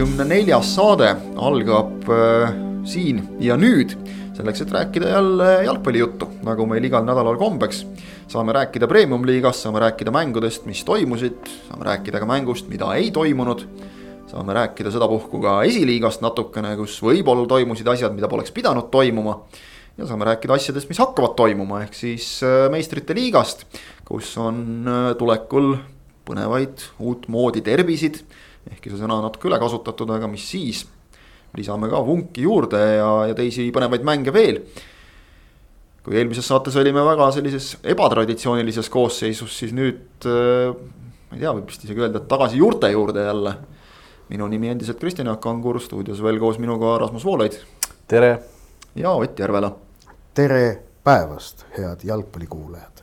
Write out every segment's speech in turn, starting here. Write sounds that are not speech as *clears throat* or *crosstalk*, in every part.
saja kolmekümne neljas saade algab äh, siin ja nüüd selleks, et rääkida jälle jalgpallijuttu, nagu meil igal nädalal kombeks. saame rääkida premium-liigast, saame rääkida mängudest, mis toimusid, saame rääkida ka mängust, mida ei toimunud. saame rääkida sedapuhku ka esiliigast natukene, kus võib-olla toimusid asjad, mida poleks pidanud toimuma ja saame rääkida asjadest, mis hakkavad toimuma, ehk siis äh, meistrite liigast, kus on äh, tulekul põnevaid uutmoodi terbisid. Ehkki see sõna on natuke üle kasutatud, aga mis siis. lisame ka vunki juurde ja, ja teisi põnevaid mänge veel. kui eelmises saates olime väga sellises ebatraditsioonilises koosseisus, siis nüüd äh, ma ei tea, võib vist isegi öelda, et tagasi juurte juurde jälle. minu nimi endiselt Kristjan Jaak Kangur, stuudios veel koos minuga Rasmus Voolaid. tere. ja Ott Järvela tere päevast, head jalgpallikuulajad.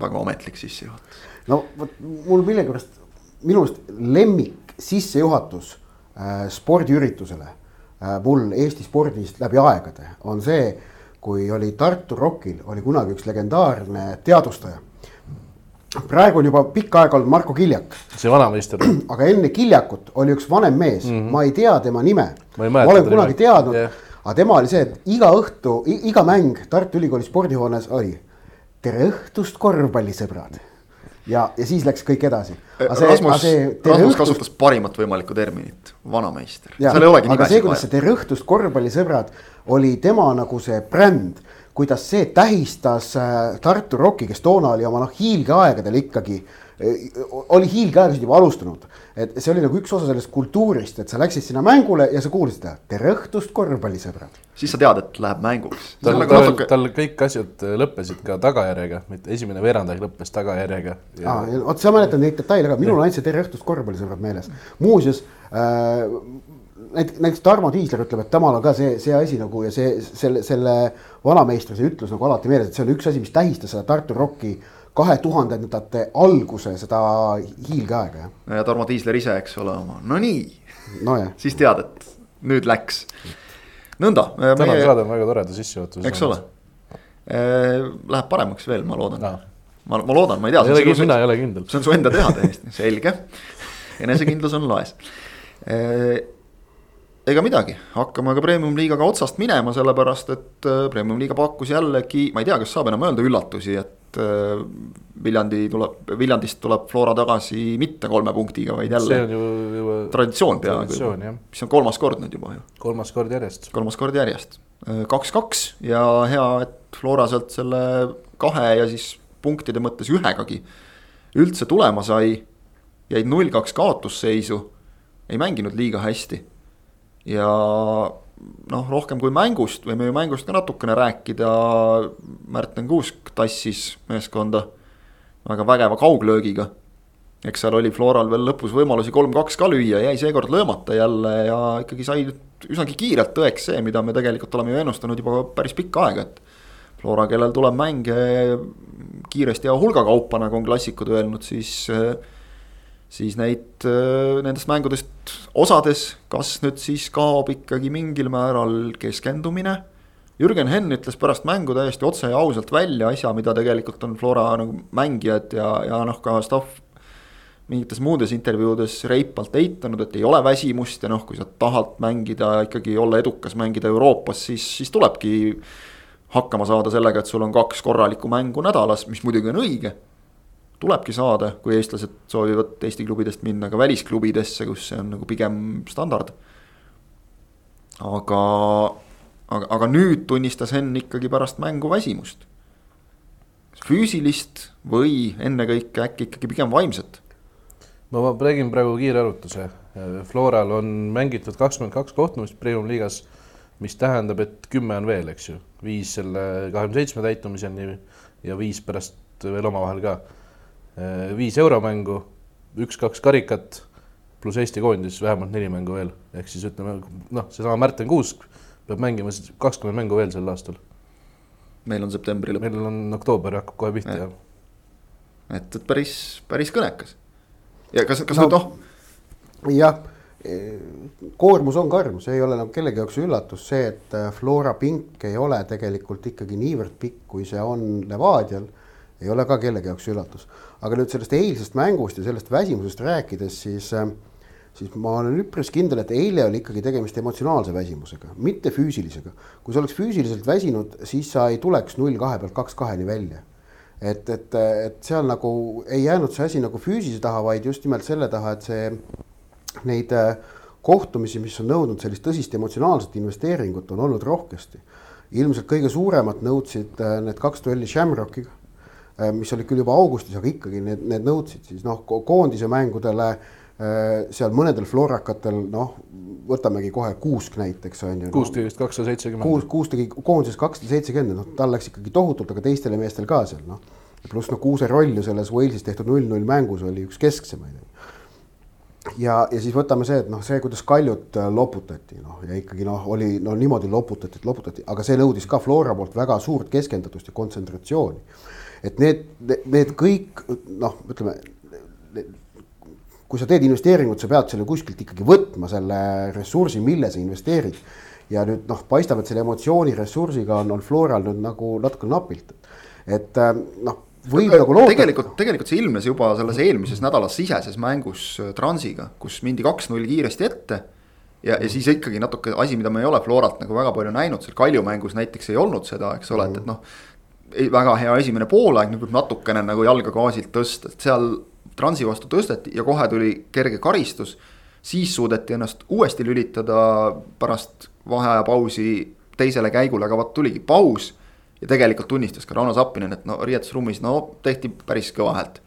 väga ametlik sissejuhatus. no vot mul millegipärast minu arust lemmik sissejuhatus äh, spordiüritusele äh, mul Eesti spordis läbi aegade on see, kui oli Tartu Rockil oli kunagi üks legendaarne teadustaja. praegu on juba pikka aega olnud Marko Kiljak. see vanameister. *clears throat* aga enne Kiljakut oli üks vanem mees mm, -hmm. ma ei tea tema nime. ma, ma olen kunagi nime. teadnud yeah aga tema oli see, et iga õhtu, iga mäng Tartu Ülikooli spordihoones oli tere õhtust, korvpallisõbrad. Ja, ja siis läks kõik edasi. Rasmus, Rasmus õhtust... kasutas parimat võimalikku terminit, vanameister. seal ei olegi nimesid vaja. kuidas see tere õhtust, korvpallisõbrad oli tema nagu see bränd kuidas see tähistas äh, Tartu Rocki, kes toona oli oma noh, hiilgeaegadel ikkagi äh, oli hiilgeaegasid juba alustanud. et see oli nagu üks osa sellest kultuurist, et sa läksid sinna mängule ja sa kuulsid seda, tere õhtust, korvpallisõbrad. siis sa tead, et läheb mänguks. tal, tal, natuke... tal kõik asjad lõppesid ka tagajärjega, mitte esimene veerandaeg lõppes tagajärjega ja.... vot sa mäletad neid detaile ka, minul on ainult see tere õhtust, korvpallisõbrad meeles. muuseas äh, näiteks, Tarmo Tiisler ütleb, et temal on ka see, see asi nagu ja see, selle, selle vanameistri see ütlus nagu alati meeles, et see oli üks asi, mis tähistas seda Tartu Rocki kahe tuhandendate alguse seda hiilgeaega, jah. ja Tarmo Tiisler ise, eks ole, oma, no nii no. *laughs* siis tead, et nüüd läks. nõnda. tänane meie... saade on väga toreda sissejuhatus. eks ole. Läheb paremaks veel, ma loodan no.. ma, ma loodan, ma ei tea. mina ei ole kindel. see on su enda teha täiesti, selge. enesekindlus on laes ega midagi, hakkame ka premium-liigaga otsast minema, sellepärast et premium-liiga pakkus jällegi, ma ei tea, kas saab enam öelda üllatusi, et et äh, Viljandi tuleb, Viljandist tuleb Flora tagasi mitte kolme punktiga, vaid jälle. see on ju juba. traditsioon peaaegu, mis on kolmas kord nüüd juba ju. kolmas kord järjest. kolmas kord järjest, äh, kaks-kaks ja hea, et Flora sealt selle kahe ja siis punktide mõttes ühegagi üldse tulema sai. jäid null-kaks kaotusseisu, ei mänginud liiga hästi ja noh, rohkem kui mängust, võime ju mängust ka natukene rääkida. Märten Kuusk tassis meeskonda väga vägeva kauglöögiga. eks seal oli Floral veel lõpus võimalusi kolm-kaks ka lüüa, jäi seekord löömata jälle ja ikkagi sai üsnagi kiirelt tõeks see, mida me tegelikult oleme ju ennustanud juba päris pikka aega, et. Flora, kellel tuleb mänge kiiresti ja hulga kaupa, nagu on klassikud öelnud, siis siis neid, äh, nendest mängudest osades, kas nüüd siis kaob ikkagi mingil määral keskendumine. Jürgen Henn ütles pärast mängu täiesti otse ja ausalt välja asja, mida tegelikult on Flora nagu mängijad ja, ja noh, ka staff mingites muudes intervjuudes reipalt eitanud, et ei ole väsimust ja noh, kui sa tahad mängida, ikkagi olla edukas, mängida Euroopas, siis, siis tulebki hakkama saada sellega, et sul on kaks korralikku mängu nädalas, mis muidugi on õige tulebki saada, kui eestlased soovivad Eesti klubidest minna ka välisklubidesse, kus see on nagu pigem standard. aga, aga, aga nüüd tunnistas Henn ikkagi pärast mängu väsimust. füüsilist või ennekõike äkki ikkagi pigem vaimset? ma tegin praegu kiire arvutuse. Floral on mängitud kakskümmend kaks kohtumist Premium-liigas, mis tähendab, et kümme on veel, eks ju, viis selle kahekümne seitsme täitumiseni ja viis pärast veel omavahel ka viis euromängu, üks-kaks karikat, pluss Eesti koondis vähemalt neli mängu veel, ehk siis ütleme noh, seesama Märten Kuusk peab mängima siis kakskümmend mängu veel sel aastal. meil on septembri lõpp. meil on oktoober hakkab kohe pihta, jah. et, et päris, päris kõnekas. ja kas, kas no, noh. jah, koormus on karm, see ei ole nagu kellegi jaoks üllatus, see, et Flora pink ei ole tegelikult ikkagi niivõrd pikk, kui see on Levadial ei ole ka kellegi jaoks üllatus. aga nüüd sellest eilsest mängust ja sellest väsimusest rääkides, siis äh, siis ma olen üpris kindel, et eile oli ikkagi tegemist emotsionaalse väsimusega, mitte füüsilisega. kui sa oleks füüsiliselt väsinud, siis sa ei tuleks null kahe pealt kaks kaheni välja. et, et, et seal nagu ei jäänud see asi nagu füüsilise taha, vaid just nimelt selle taha, et see, neid äh, kohtumisi, mis on nõudnud sellist tõsist emotsionaalset investeeringut, on olnud rohkesti. ilmselt kõige suuremat nõudsid äh, need kaks duelli Shamrockiga, mis olid küll juba augustis, aga ikkagi need, need nõudsid siis noh, koondise mängudele Äh, seal mõnedel florakatel noh, võtamegi kohe Kuusk näiteks on ju. Kuusk tegi vist kakssada seitsekümmend. Kuus, Kuus tegi koondises kakssada seitsekümmend, noh tal läks ikkagi tohutult, aga teistele meestel ka seal noh. pluss noh, Kuuse roll ju selles Walesis tehtud null-null mängus oli üks kesksemaid. ja, ja siis võtame see, et noh, see, kuidas Kaljut äh, loputati, noh ja ikkagi noh, oli no niimoodi loputati, et loputati, aga see nõudis ka Flora poolt väga suurt keskendatust ja kontsentratsiooni. Et need, need kõik noh, ütleme kui sa teed investeeringut, sa pead selle kuskilt ikkagi võtma, selle ressursi, mille sa investeerid. ja nüüd noh, paistab, et selle emotsiooniressursiga on, on Floral nüüd nagu natuke napilt. et äh, noh, võib nagu loota. tegelikult, tegelikult see ilmnes juba selles eelmises nädalas siseses mängus äh, Transiga, kus mindi kaks-null kiiresti ette ja, ja siis ikkagi natuke asi, mida me ei ole Floralt nagu väga palju näinud, seal Kalju mängus näiteks ei olnud seda, eks ole, et, et noh. Väga hea esimene poolaeg, nüüd võib natukene nagu jalga gaasilt tõsta, et seal transi vastu tõsteti ja kohe tuli kerge karistus. siis suudeti ennast uuesti lülitada pärast vaheaja pausi teisele käigule, aga vot tuligi paus. ja tegelikult tunnistas ka Rauno Sappinen, et no riietusruumis no tehti päris kõva häält.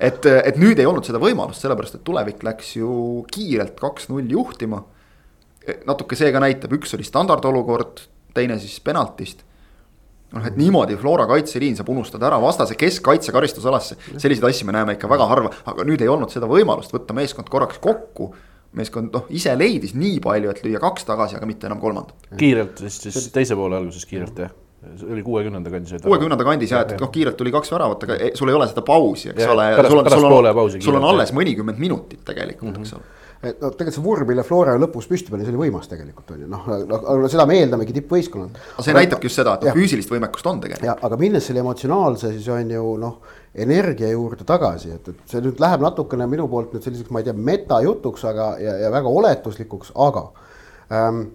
et, et nüüd ei olnud seda võimalust, sellepärast et tulevik läks ju kiirelt kaks-null juhtima. natuke see ka näitab, üks oli standardolukord, teine siis penaltist noh, et niimoodi Flora kaitseliin saab unustada ära vastase keskkaitse karistusalasse, selliseid asju me näeme ikka väga harva, aga nüüd ei olnud seda võimalust võtta meeskond korraks kokku. meeskond noh, ise leidis nii palju, et lüüa kaks tagasi, aga mitte enam kolmandat. kiirelt vist siis teise poole alguses kiirelt jah see oli kuuekümnenda kandis. kuuekümnenda kandis jah, et noh, kiirelt tuli kaks väravat, aga sul ei ole seda pausi, eks ja, ole. sul on, sul on, sul on alles mõnikümmend minutit tegelikult mm, -hmm. eks ole et noh, tegelikult see vurm, mille Flora lõpus püsti pani, see oli võimas tegelikult on ju noh, aga seda me eeldamegi tippvõistkonnalt. see näitabki just seda, et noh, füüsilist võimekust on tegelikult. aga minnes selle emotsionaalse, siis on ju noh, energia juurde tagasi, et, et see nüüd läheb natukene minu poolt nüüd selliseks, ma ei tea, metajutuks, aga ja, ja väga oletuslikuks, aga ähm,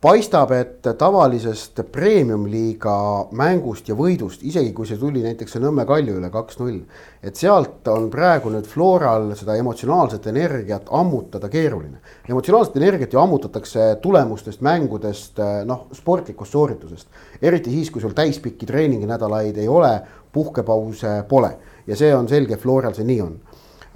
paistab, et tavalisest premium-liiga mängust ja võidust, isegi kui see tuli näiteks Nõmme Kalju üle kaks-null, et sealt on praegu nüüd Floral seda emotsionaalset energiat ammutada keeruline. emotsionaalset energiat ju ammutatakse tulemustest, mängudest, noh, sportlikust sooritusest. eriti siis, kui sul täispikki treeninginädalaid ei ole, puhkepause pole ja see on selge, Floral see nii on.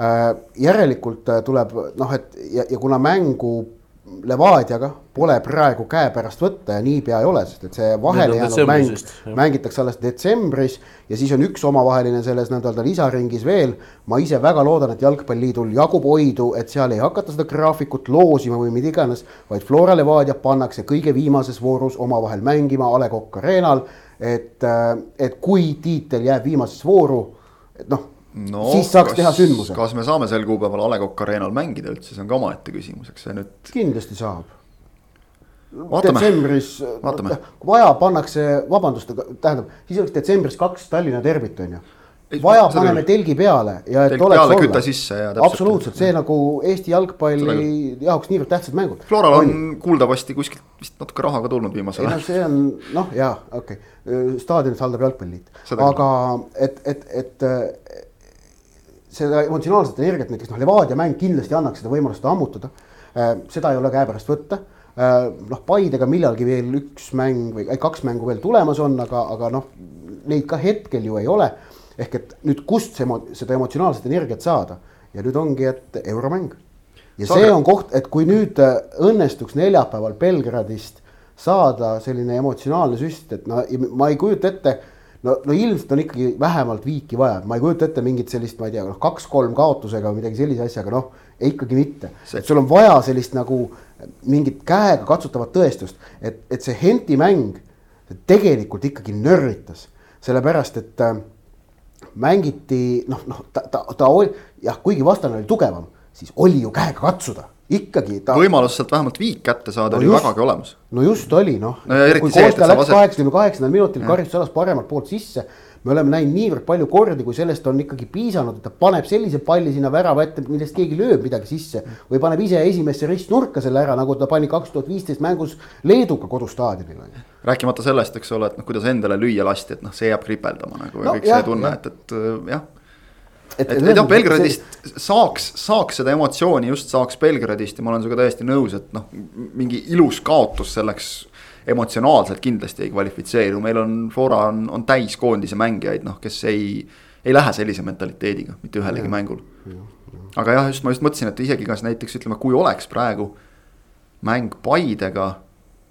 Äh, järelikult tuleb noh, et ja, ja kuna mängu Levadiaga pole praegu käepärast võtta ja niipea ei ole, sest et see vahele jäänud mäng mängitakse alles detsembris ja siis on üks omavaheline selles nii-öelda lisaringis veel. ma ise väga loodan, et Jalgpalliliidul jagub oidu, et seal ei hakata seda graafikut loosima või mida iganes, vaid Flora Levadia pannakse kõige viimases voorus omavahel mängima A Le Coq Arena'l. et, et kui tiitel jääb viimasesse vooru, et noh no, siis saaks kas, teha sündmuse. kas me saame sel kuupäeval A Le Coq Arena'l mängida üldse, see on ka omaette küsimus, eks see nüüd. kindlasti saab. detsembris, kui vaja, pannakse, vabandust, tähendab, siis oleks detsembris kaks Tallinna derbit on ju vaja, paneme telgi peale ja et telg oleks peale, küta sisse ja täpselt. absoluutselt, see nagu Eesti jalgpalli jaoks niivõrd tähtsad mängud. Floral on, on kuuldavasti kuskilt vist natuke raha ka tulnud viimasel ajal. see on noh, jaa, okei okay., staadionit haldab jalgpalliliit, aga et, et, et seda emotsionaalset energiat, näiteks noh, Levadia mäng kindlasti annaks seda võimalust ammutada. Äh, seda ei ole käepärast võtta. Äh, noh, Paidega millalgi veel üks mäng või kaks mängu veel tulemas on, aga, aga noh, neid ka hetkel ju ei ole. ehk et nüüd, kust see, seda emotsionaalset energiat saada ja nüüd ongi, et euromäng. ja Saage. see on koht, et kui nüüd äh, õnnestuks neljapäeval Belgradist saada selline emotsionaalne süst, et no ma ei kujuta ette no, no ilmselt on ikkagi vähemalt viiki vaja, ma ei kujuta ette mingit sellist, ma ei tea, noh, kaks-kolm kaotusega või midagi sellise asjaga, noh, ikkagi mitte. et sul on vaja sellist nagu mingit käega katsutavat tõestust, et, et see Henti mäng tegelikult ikkagi nörritas, sellepärast et äh, mängiti noh, noh, ta, ta, ta oli jah, kuigi vastane oli tugevam, siis oli ju käega katsuda ikkagi ta. võimalus sealt vähemalt viik kätte saada no oli just, vägagi olemas. no just oli noh no. kui Kosta läks kaheksakümne kaheksandal minutil karistusalas paremalt poolt sisse. me oleme näinud niivõrd palju kordi, kui sellest on ikkagi piisanud, et ta paneb sellise palli sinna värava ette, millest keegi lööb midagi sisse. või paneb ise esimesse ristnurka selle ära, nagu ta pani kaks tuhat viisteist mängus Leeduga kodustaadionil rääkimata sellest, eks ole, et noh, kuidas endale lüüa lasti, et noh, see jääb kripeldama nagu ja no, kõik jah, see tunne, et, et jah et, et, et jah, Belgradist see... saaks, saaks seda emotsiooni just saaks Belgradist ja ma olen sinuga täiesti nõus, et noh, mingi ilus kaotus selleks emotsionaalselt kindlasti ei kvalifitseeru, meil on, Flora on, on täis koondise mängijaid, noh, kes ei, ei lähe sellise mentaliteediga mitte ühelegi ja, mängul. aga jah, just ma just mõtlesin, et isegi kas näiteks ütleme, kui oleks praegu mäng Paidega,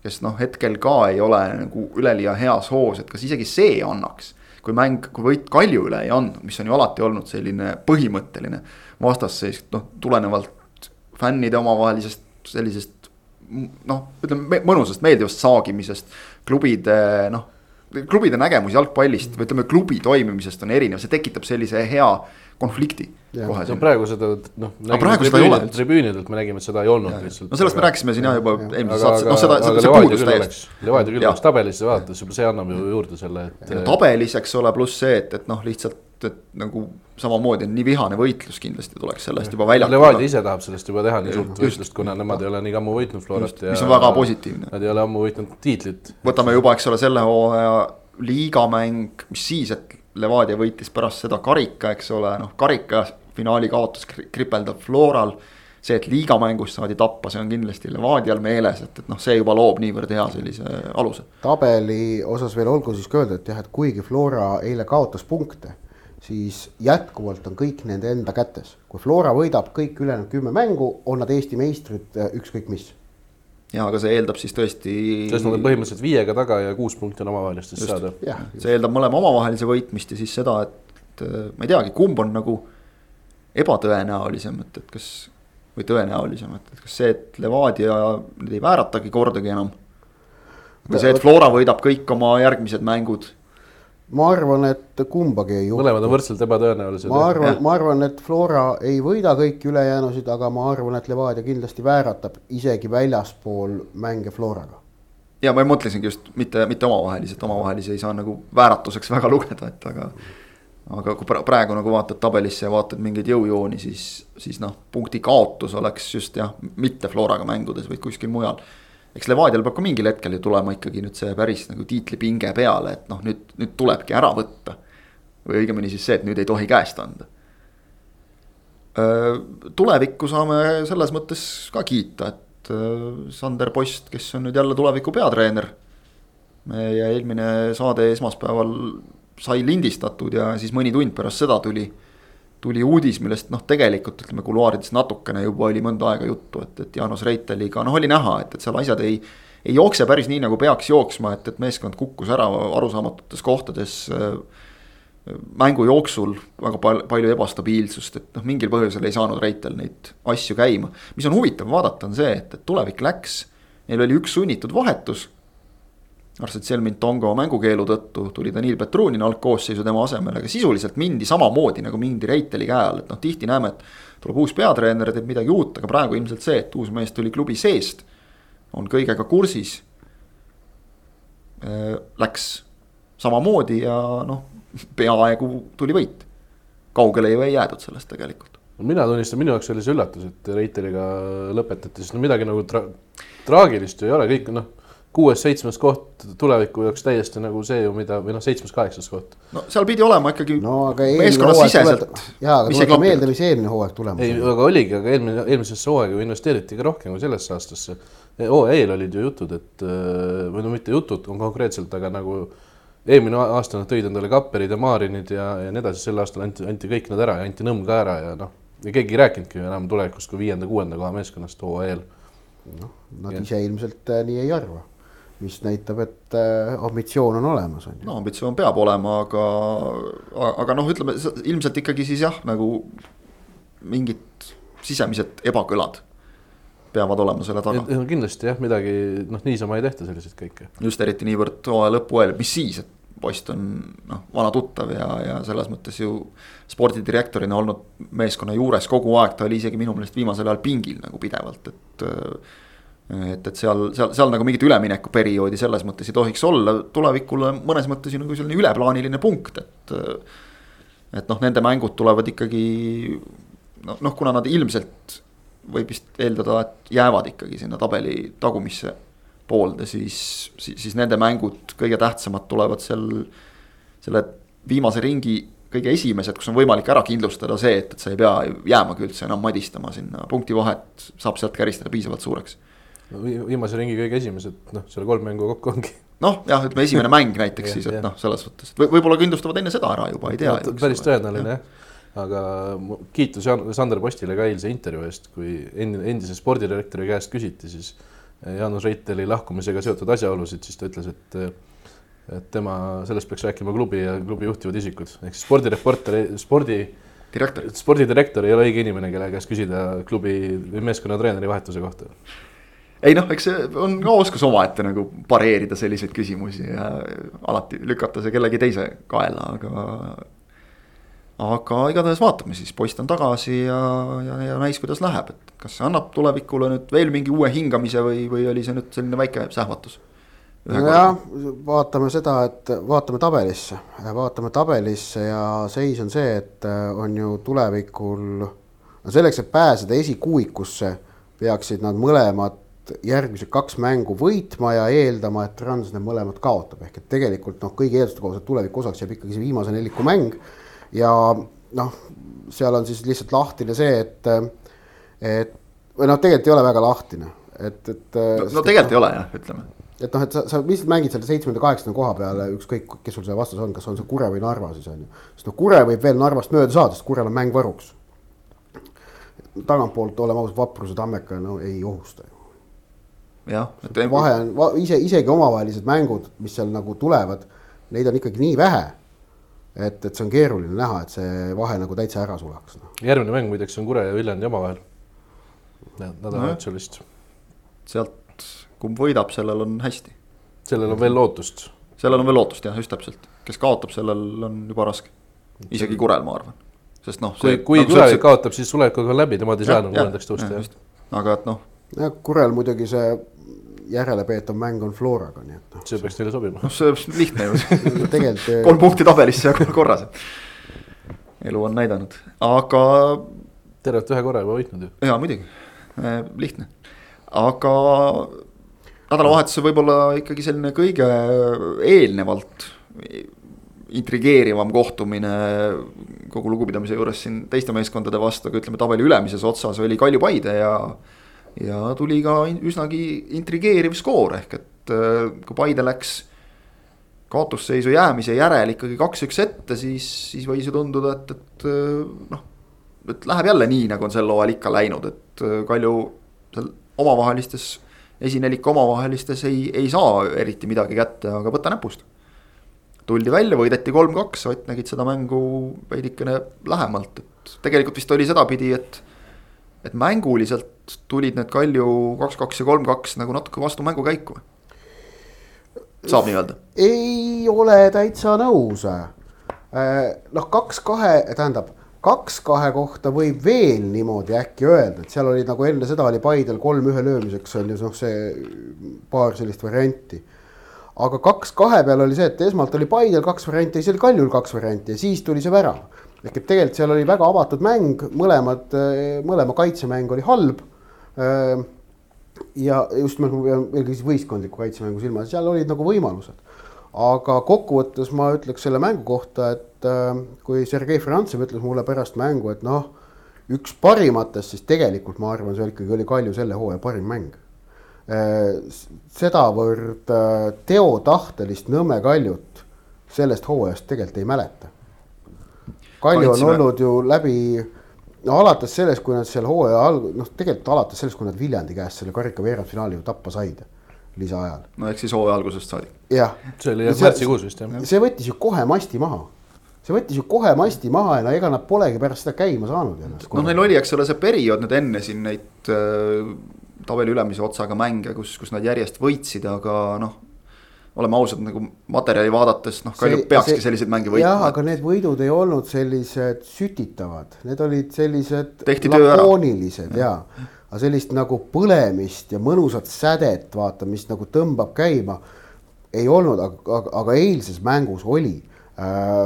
kes noh, hetkel ka ei ole nagu üleliia heas hoos, et kas isegi see annaks kui mäng, kui võit Kalju üle ei andnud, mis on ju alati olnud selline põhimõtteline vastasseis, noh tulenevalt fännide omavahelisest sellisest noh, ütleme mõnusast meeldivast saagimisest, klubide noh klubide nägemus jalgpallist või ütleme, klubi toimimisest on erinev, see tekitab sellise hea konflikti. no praegu seda noh. praegu seda ei ole. tribüünidelt me nägime, et seda ei olnud lihtsalt. no sellest me rääkisime siin jah juba eelmises saates, noh seda, see, see puudus täiesti. Levadia küll oleks tabelisse vaadates juba see annab ju juurde selle, et. tabelis, eks ole, pluss see, et, et noh, lihtsalt, et nagu samamoodi on nii vihane võitlus kindlasti tuleks sellest juba väljakule. Levadia ise tahab sellest juba teha nii suurt võistlust, kuna nemad ei ole nii ammu võitnud Florat. mis on väga positiivne. Nad ei ole ammu võitnud tiitlit. võtame juba, eks ole, selle hooaja liigamäng, mis siis, et Levadia võitis pärast seda karika, eks ole, noh karika finaali kaotus kripeldab Floral. see, et liigamängus saadi tappa, see on kindlasti Levadial meeles, et, et noh, see juba loob niivõrd hea sellise aluse. tabeli osas veel olgu siis ka öelda, et jah, et kuigi Flora eile kaotas punkte siis jätkuvalt on kõik nende enda kätes. kui Flora võidab kõik ülejäänud kümme mängu, on nad Eesti meistrid äh, ükskõik mis. Ja aga see eeldab siis tõesti. sest nad on põhimõtteliselt viiega taga ja kuus punkti on omavahelistest saada. see eeldab mõlema omavahelise võitmist ja siis seda, et ma ei teagi, kumb on nagu ebatõenäolisem, et, et kas. või tõenäolisem, et, et kas see, et Levadia nüüd ei vääratagi kordagi enam. või see, et Flora võidab kõik oma järgmised mängud ma arvan, et kumbagi ei juhtu. mõlemad on võrdselt ebatõenäolised. ma arvan, ma arvan, et Flora ei võida kõiki ülejäänusid, aga ma arvan, et Levadia kindlasti vääratab isegi väljaspool mänge Floraga. ja ma mõtlesingi just mitte, mitte omavahelisi, et omavahelisi ei saa nagu vääratuseks väga lugeda, et aga. aga kui praegu nagu vaatad tabelisse ja vaatad mingeid jõujooni, siis, siis noh, punkti kaotus oleks just jah, mitte Floraga mängudes, vaid kuskil mujal eks Levadial peab ka mingil hetkel ju tulema ikkagi nüüd see päris nagu tiitlipinge peale, et noh, nüüd, nüüd tulebki ära võtta. või õigemini siis see, et nüüd ei tohi käest anda. tulevikku saame selles mõttes ka kiita, et Sander Post, kes on nüüd jälle tuleviku peatreener. meie eelmine saade esmaspäeval sai lindistatud ja siis mõni tund pärast seda tuli tuli uudis, millest noh, tegelikult ütleme kuluaarides natukene juba oli mõnda aega juttu, et, et Jaanus Reiteliga noh, oli näha, et, et seal asjad ei. ei jookse päris nii, nagu peaks jooksma, et, et meeskond kukkus ära arusaamatutes kohtades äh,. mängu jooksul väga pal palju ebastabiilsust, et noh, mingil põhjusel ei saanud Reitel neid asju käima. mis on huvitav vaadata, on see, et, et tulevik läks, neil oli üks sunnitud vahetus Arset Selmin Tongo mängukeelu tõttu tuli Danil Petrunin algkoosseisu tema asemele, aga sisuliselt mindi samamoodi nagu mindi Reiteli käe all, et noh, tihti näeme, et. tuleb uus peatreener, teeb midagi uut, aga praegu ilmselt see, et uus mees tuli klubi seest. on kõigega kursis. Äh, läks samamoodi ja noh, peaaegu tuli võit. kaugele ju ei jäädud sellest tegelikult. mina tunnistan, minu jaoks oli see üllatus, et Reiteliga lõpetati, sest no midagi nagu tra traagilist ju ei ole, kõik noh kuues-seitsmes koht tuleviku jaoks täiesti nagu see ju, mida või noh, seitsmes-kaheksas koht. no seal pidi olema ikkagi no, meeskonnasiseselt. jaa, aga tuleb meelde, mis eelmine hooaeg tulemus oli. ei, aga oligi, aga eelmine, eelmisesse hooaega ju investeeriti ka rohkem kui sellesse aastasse. OE-l olid ju jutud, et või no mitte jutud konkreetselt, aga nagu eelmine aasta nad tõid endale Kapperid ja Maarinid ja, ja nii edasi, sel aastal anti, anti kõik nad ära ja anti Nõmm ka ära ja noh, ja keegi ei rääkinudki enam tulevikust kui viienda-kuuenda koha meeskonnast OE-l. noh, nad ja. ise ilmselt äh, nii ei arva mis näitab, et äh, ambitsioon on olemas, on ju. no ambitsioon peab olema, aga, aga noh, ütleme ilmselt ikkagi siis jah, nagu mingid sisemised ebakõlad peavad olema selle taga. no kindlasti jah, midagi noh, niisama ei tehta selliseid kõike. just eriti niivõrd hooaja lõpuajal, mis siis, et post on noh, vana tuttav ja, ja selles mõttes ju spordidirektorina olnud meeskonna juures kogu aeg, ta oli isegi minu meelest viimasel ajal pingil nagu pidevalt, et et, et seal, seal, seal nagu mingit üleminekuperioodi selles mõttes ei tohiks olla, tulevikule mõnes mõttes ju nagu selline üleplaaniline punkt, et. et noh, nende mängud tulevad ikkagi noh, noh, kuna nad ilmselt võib vist eeldada, et jäävad ikkagi sinna tabeli tagumisse poolde, siis, siis, siis nende mängud, kõige tähtsamad tulevad seal selle viimase ringi kõige esimesed, kus on võimalik ära kindlustada see, et, et sa ei pea jäämagi üldse enam madistama sinna, punktivahet saab sealt käristada piisavalt suureks. Viimase ringi kõige esimesed, noh, selle kolm mängu kokku ongi. noh, jah, ütleme esimene *laughs* mäng näiteks siis, et noh, selles suhtes, et võib-olla kindlustavad enne seda ära juba, ei tea. päris tõenäoline jah aga kiitus Sander Postile ka eilse intervjuu eest, kui endise spordidirektori käest küsiti siis Jaanus Reiteli lahkumisega seotud asjaolusid, siis ta ütles, et et tema, sellest peaks rääkima klubi ja klubi juhtivad isikud, ehk siis spordireporter, spordi. direktor. spordidirektor ei ole õige inimene, kelle käest küsida klubi või meeskonna treeneri vahetuse kohta. Ei noh, eks see on ka oskus omaette nagu pareerida selliseid küsimusi ja alati lükata see kellegi teise kaela, aga. aga igatahes vaatame siis, poiss on tagasi ja, ja, ja näis, kuidas läheb, et kas see annab tulevikule nüüd veel mingi uue hingamise või, või oli see nüüd selline väike sähvatus nojah, vaatame seda, et vaatame tabelisse, vaatame tabelisse ja seis on see, et äh, on ju tulevikul, no selleks, et pääseda esikuuikusse, peaksid nad mõlemad järgmised kaks mängu võitma ja eeldama, et Trans need mõlemad kaotab, ehk et tegelikult noh, kõigi eelduste kohaselt tuleviku osaks jääb ikkagi see viimase neliku mäng. ja noh, seal on siis lihtsalt lahtine see, et, et või noh, tegelikult ei ole väga lahtine, et, et. no, no tegelikult ei ole jah, ütleme et noh, et sa, sa lihtsalt mängid selle seitsmenda, kaheksanda koha peale, ükskõik, kes sul see vastas on, kas on see Kure või Narva siis on ju. sest noh, Kure võib veel Narvast mööda saada, sest Kurel on mäng varuks. tagantpoolt, oleme ausad, Vapruse Tammeka no ei ohusta ju. Jah. vahe on va, ise, isegi omavahelised mängud, mis seal nagu tulevad, neid on ikkagi nii vähe. et, et see on keeruline näha, et see vahe nagu täitsa ära sulaks no.. järgmine mäng muideks on Kure ja Viljandi omavahel. nädalavahetusel vist. sealt kumb võidab, sellel on hästi. sellel on veel lootust. sellel on veel lootust jah, just täpselt, kes kaotab, sellel on juba raske. isegi Kurel, ma arvan, sest noh. kui, kui nagu tulevik kaotab, siis tulevikuga on läbi, nemad ei saa enam kolmandaks tõusta. aga et noh. jah, Kurel muidugi see järelepeetav mäng on Floraga, nii et noh. see peaks teile sobima. noh, see on lihtne ju *laughs* tegelikult kolm punkti tabelisse ja korras. elu on näidanud, aga. tervelt ühe korra juba võitnud ju. jaa, muidugi, lihtne, aga nädalavahetusel võib-olla ikkagi selline kõige eelnevalt intrigeerivam kohtumine kogu lugupidamise juures siin teiste meeskondade vastu, aga ütleme tabeli ülemises otsas oli Kalju Paide ja. Ja tuli ka üsnagi intrigeeriv skoor, ehk et äh, kui Paide läks kaotusseisu jäämise järel ikkagi kaks-üks ette, siis, siis võis ju tunduda, et, et äh, noh. et läheb jälle nii, nagu on sel hooajal ikka läinud, et äh, Kalju seal omavahelistes esinelik omavahelistes ei, ei saa eriti midagi kätte, aga võta näpust. tuldi välja, võideti kolm-kaks, Ott nägid seda mängu veidikene lähemalt, et tegelikult vist oli sedapidi, et. Et mänguliselt tulid need Kalju kaks-kaks ja kolm-kaks nagu natuke vastu mängukäiku. saab nii öelda? ei ole täitsa nõus. Äh, noh, kaks kahe, tähendab kaks kahe kohta võib veel niimoodi äkki öelda, et seal oli nagu enne seda oli Paidel kolm ühe löömiseks on ju noh, see paar sellist varianti. aga kaks kahe peal oli see, et esmalt oli Paidel kaks varianti ja siis oli Kaljul kaks varianti ja siis tuli see värav. Ehk et tegelikult seal oli väga avatud mäng, mõlemad, mõlema kaitsemäng oli halb. ja just nimelt ma pean eelkõige siis võistkondliku kaitsemängu silmas, seal olid nagu võimalused aga kokkuvõttes ma ütleks selle mängu kohta, et äh, kui Sergei Frantsev ütles mulle pärast mängu, et noh, üks parimatest, siis tegelikult ma arvan, see ikkagi oli Kalju selle hooaja parim mäng sedavõrd teotahtelist Nõmme Kaljut sellest hooajast tegelikult ei mäleta. Kalju on olnud ju läbi, no alates sellest, kui nad seal hooaja alg-, noh, tegelikult alates sellest, kui nad Viljandi käest selle karika veerandfinaali ju tappa said lisaajal. no ehk siis hooaja algusest saadik. jah. see oli jah märtsikuus vist jah. see võttis ju kohe masti maha. see võttis ju kohe masti maha ja no ega nad polegi pärast seda käima saanud ennast. noh, neil oli, eks ole, see periood nüüd enne siin neid äh, tabeli ülemise otsaga mänge, kus, kus nad järjest võitsid, aga noh oleme ausad, nagu materjali vaadates, noh, Kalju peakski see, selliseid mänge võitma. jah, aga need võidud ei olnud sellised sütitavad, need olid sellised lakoonilised ja, aga sellist nagu põlemist ja mõnusat sädet, vaata, mis nagu tõmbab käima, ei olnud, aga, aga, eilses mängus oli. Äh,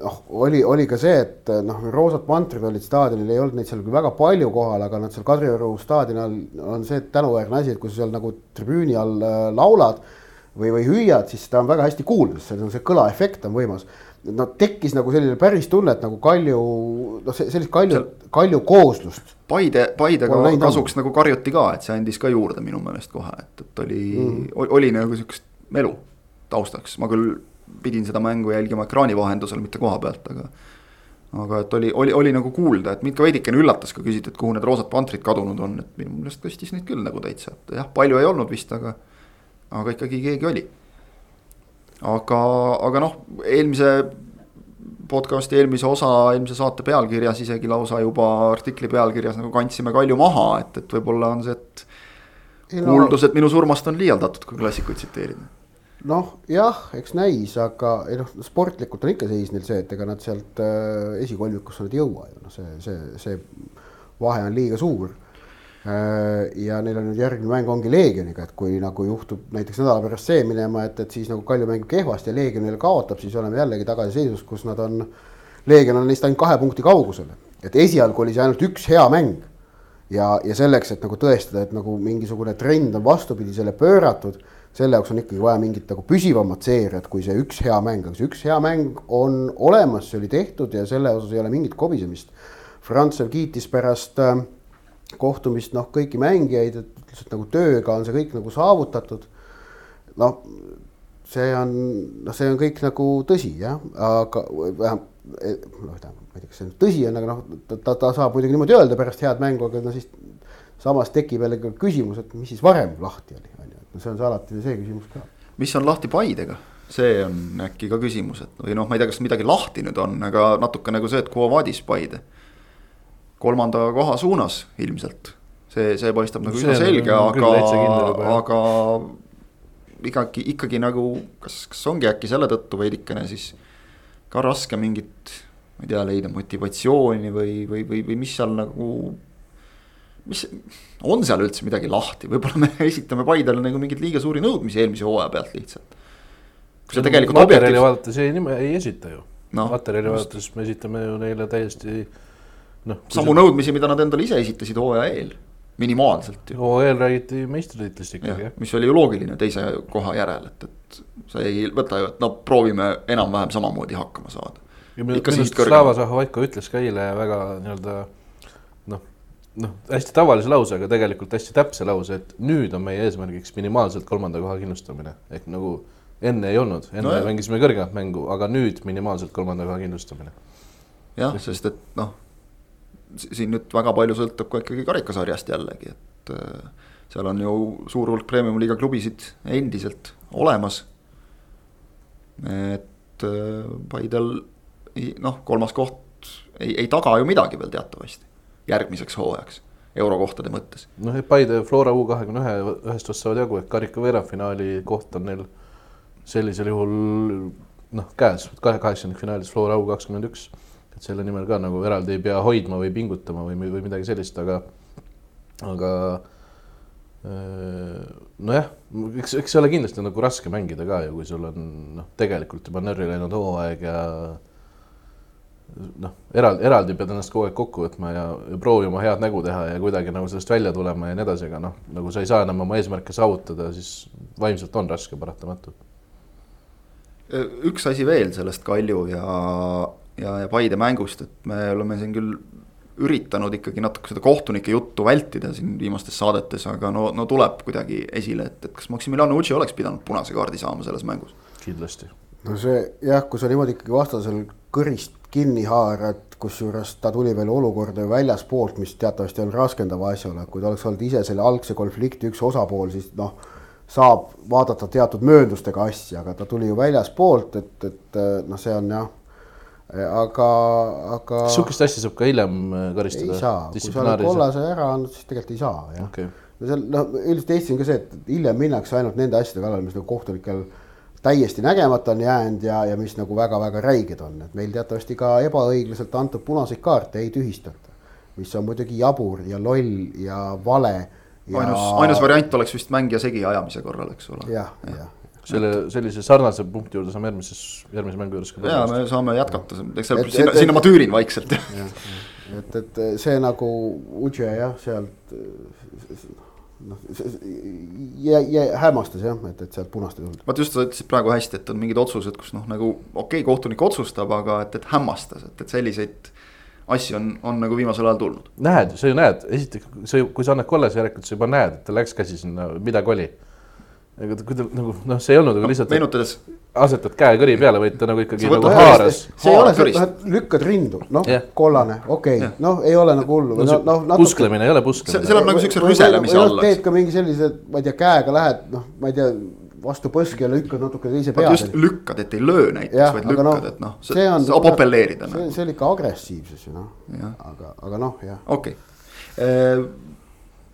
noh, oli, oli ka see, et noh, roosad pantrid olid staadionil, ei olnud neid seal küll väga palju kohal, aga nad seal Kadrioru staadionil on see tänuväärne asi, et kui sa seal nagu tribüüni all äh, laulad või, või hüüad, siis seda on väga hästi kuulda, sest see on see kõlaefekt on võimas. no tekkis nagu selline päris tunne, et nagu Kalju, noh, sellist Kalju, Kalju kooslust. Paide, Paidega kasuks nagu karjuti ka, et see andis ka juurde minu meelest kohe, et, et oli mm., oli nagu sihukest melu taustaks, ma küll pidin seda mängu jälgima ekraani vahendusel, mitte koha pealt, aga. aga et oli, oli, oli nagu kuulda, et mind ka veidikene üllatas, kui küsiti, et kuhu need roosad pantrid kadunud on, et minu meelest tõstis neid küll nagu täitsa, et jah, palju ei olnud vist, aga. Aga ikkagi keegi oli. aga, aga noh, eelmise podcast'i eelmise osa, eelmise saate pealkirjas isegi lausa juba artikli pealkirjas nagu kandsime Kalju maha, et, et võib-olla on see, et. kuuldused minu surmast on liialdatud, kui klassikuid tsiteerida noh, jah, eks näis, aga ei noh, sportlikult on ikka seis neil see, et ega nad sealt äh, esikolmikusse nad ei jõua ju, noh, see, see, see vahe on liiga suur. Ja neil on nüüd järgmine mäng ongi Leegioniga, et kui nagu juhtub näiteks nädala pärast see minema, et, et siis nagu Kalju mängib kehvasti ja Leegionile kaotab, siis oleme jällegi tagasi seisus, kus nad on. Leegion on neist ainult kahe punkti kaugusel, et esialgu oli see ainult üks hea mäng. ja, ja selleks, et nagu tõestada, et nagu mingisugune trend on vastupidisele pööratud selle jaoks on ikkagi vaja mingit nagu püsivamat seeriat, kui see üks hea mäng, aga see üks hea mäng on olemas, see oli tehtud ja selle osas ei ole mingit kobisemist. Frantsev kiitis pärast äh, kohtumist noh, kõiki mängijaid, et et nagu tööga on see kõik nagu saavutatud. noh, see on, noh, see on kõik nagu tõsi jah, aga vähemalt noh, tähendab, ma ei tea, kas see on tõsi on, aga noh, ta, ta saab muidugi niimoodi öelda pärast head mängu, aga no siis samas tekib jälle küsimus, et mis siis varem lahti oli, on ju no see on see alati see küsimus ka. mis on lahti Paidega? see on äkki ka küsimus, et või noh, ma ei tea, kas midagi lahti nüüd on, aga natuke nagu see, et Quo Vadis Paide. Kolmanda koha suunas ilmselt, see, see paistab nagu üsna selge, aga, aga ikkagi, ikkagi nagu, kas, kas ongi äkki selle tõttu veidikene siis ka raske mingit, ma ei tea, leida motivatsiooni või, või, või, või mis seal nagu mis, on seal üldse midagi lahti, võib-olla me *laughs* esitame Paidele nagu mingeid liiga suuri nõudmisi eelmise hooaja pealt lihtsalt. kui sa tegelikult materjali objektiivs... vaadates ei, ei esita ju no,. materjali vaadates me esitame ju neile täiesti noh. samu sa... nõudmisi, mida nad endale ise esitasid hooaja eel, minimaalselt ju. hooaja eel räägiti meistritiitlist ikkagi jah. mis oli ju loogiline teise koha järel, et, et sa ei võta ju, et no proovime enam-vähem samamoodi hakkama saada. Slava Zahhovaiko ütles ka eile väga nii-öelda noh, hästi tavalise lause, aga tegelikult hästi täpse lause, et nüüd on meie eesmärgiks minimaalselt kolmanda koha kindlustamine ehk nagu enne ei olnud, enne no, mängisime kõrgemat mängu, aga nüüd minimaalselt kolmanda koha kindlustamine. jah, sest et noh, siin nüüd väga palju sõltub ka ikkagi karikasarjast jällegi, et äh, seal on ju suur hulk premium-liiga klubisid endiselt olemas. et äh, Paidel noh, kolmas koht ei, ei taga ju midagi veel teatavasti järgmiseks hooajaks eurokohtade mõttes. noh, et Paide Flora U kahekümne ühe ühest otsast saavad jagu, et karika veerandfinaali koht on neil sellisel juhul noh, käes, kahe kaheksandikfinaalis Flora U kakskümmend üks. Selle nimel ka nagu eraldi ei pea hoidma või pingutama või, või midagi sellist, aga, aga nojah, eks, eks see ole kindlasti nagu raske mängida ka ju, kui sul on noh, tegelikult juba närri läinud hooaeg ja noh, eraldi, eraldi pead ennast kogu aeg kokku võtma ja, ja proovima head nägu teha ja kuidagi nagu sellest välja tulema ja nii edasi, aga noh, nagu sa ei saa enam oma eesmärke saavutada, siis vaimselt on raske paratamatult. üks asi veel sellest Kalju ja, ja, ja Paide mängust, et me oleme siin küll üritanud ikkagi natuke seda kohtunike juttu vältida siin viimastes saadetes, aga no, no tuleb kuidagi esile, et, et kas Maximiliano Ucci oleks pidanud punase kaardi saama selles mängus? kindlasti. no see jah, kui sa niimoodi ikkagi vastasel kõrist kinni haarad, kusjuures ta tuli veel olukorda väljaspoolt, mis teatavasti on raskendav asjaolu, et kui ta oleks olnud ise selle algse konflikti üks osapool, siis noh, saab vaadata teatud mööndustega asja, aga ta tuli ju väljaspoolt, et, et noh, see on jah aga, aga. kas sihukest asja saab ka hiljem äh, karistada? ei saa, kui sa oled kollase ära andnud, siis tegelikult ei saa jah okay.. no seal noh, üldiselt Eestis on ka see, et hiljem minnakse ainult nende asjade kallale, mis nagu kohtunikel täiesti nägemata on jäänud ja, ja mis nagu väga-väga räiged on, et meil teatavasti ka ebaõiglaselt antud punaseid kaarte ei tühistata. mis on muidugi jabur ja loll ja vale. ainus, ainus variant oleks vist mängija segi ajamise korral, eks ole. jah, jah selle, sellise sarnase punkti juurde saame järgmises, järgmise mängu juures ka. ja me saame jätkata, eks see, sinna, sinna ma tüürin vaikselt. et, et see nagu Udže jah, sealt noh, hämmastas jah, et, et sealt punast ei tulnud. vot just sa ütlesid praegu hästi, et on mingid otsused, kus noh, nagu okei okay,, kohtunik otsustab, aga et, et hämmastas, et, et selliseid asju on, on nagu viimasel ajal tulnud. näed, sa ju näed, esiteks, sa, kui sa annad kollase järelikult, sa juba näed, et tal läks käsi sinna, midagi oli aga kui ta nagu noh, see ei olnud nagu lihtsalt meenutades. asetad käe kõri peale, vaid ta nagu ikkagi nagu haaras. see ei ole see, noh, et lükkad rindu, noh yeah., kollane, okei okay., noh, ei ole nagu hullu no,. No, natuke... pusklemine ei ole pusklemine. see läheb nagu siukse rüselemise alla. teed ka mingi sellise, ma ei tea, käega lähed, noh, ma ei tea vastu põski ja lükkad natuke teise peale. just lükkad, et ei löö näiteks, vaid lükkad no,, et noh, saab apelleerida. see, see oli ikka agressiivsus ju noh, aga, aga noh, jah. okei okay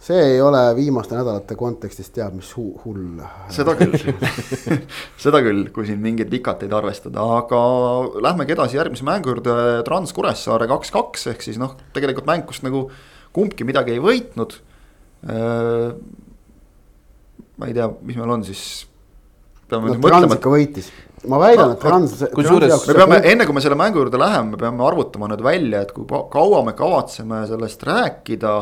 see ei ole viimaste nädalate kontekstis teab mis hu hull. seda küll *laughs* seda küll, kui siin mingeid vikateid arvestada, aga lähmegi edasi järgmise mängu juurde, Trans Kuressaare kaks-kaks ehk siis noh, tegelikult mäng, kus nagu kumbki midagi ei võitnud. Äh, ma ei tea, mis meil on siis. no Trans ikka võitis ma väidan et Trans. kusjuures me peame, enne kui me selle mängu juurde läheme, me peame arvutama nüüd välja, et kui kaua me kavatseme sellest rääkida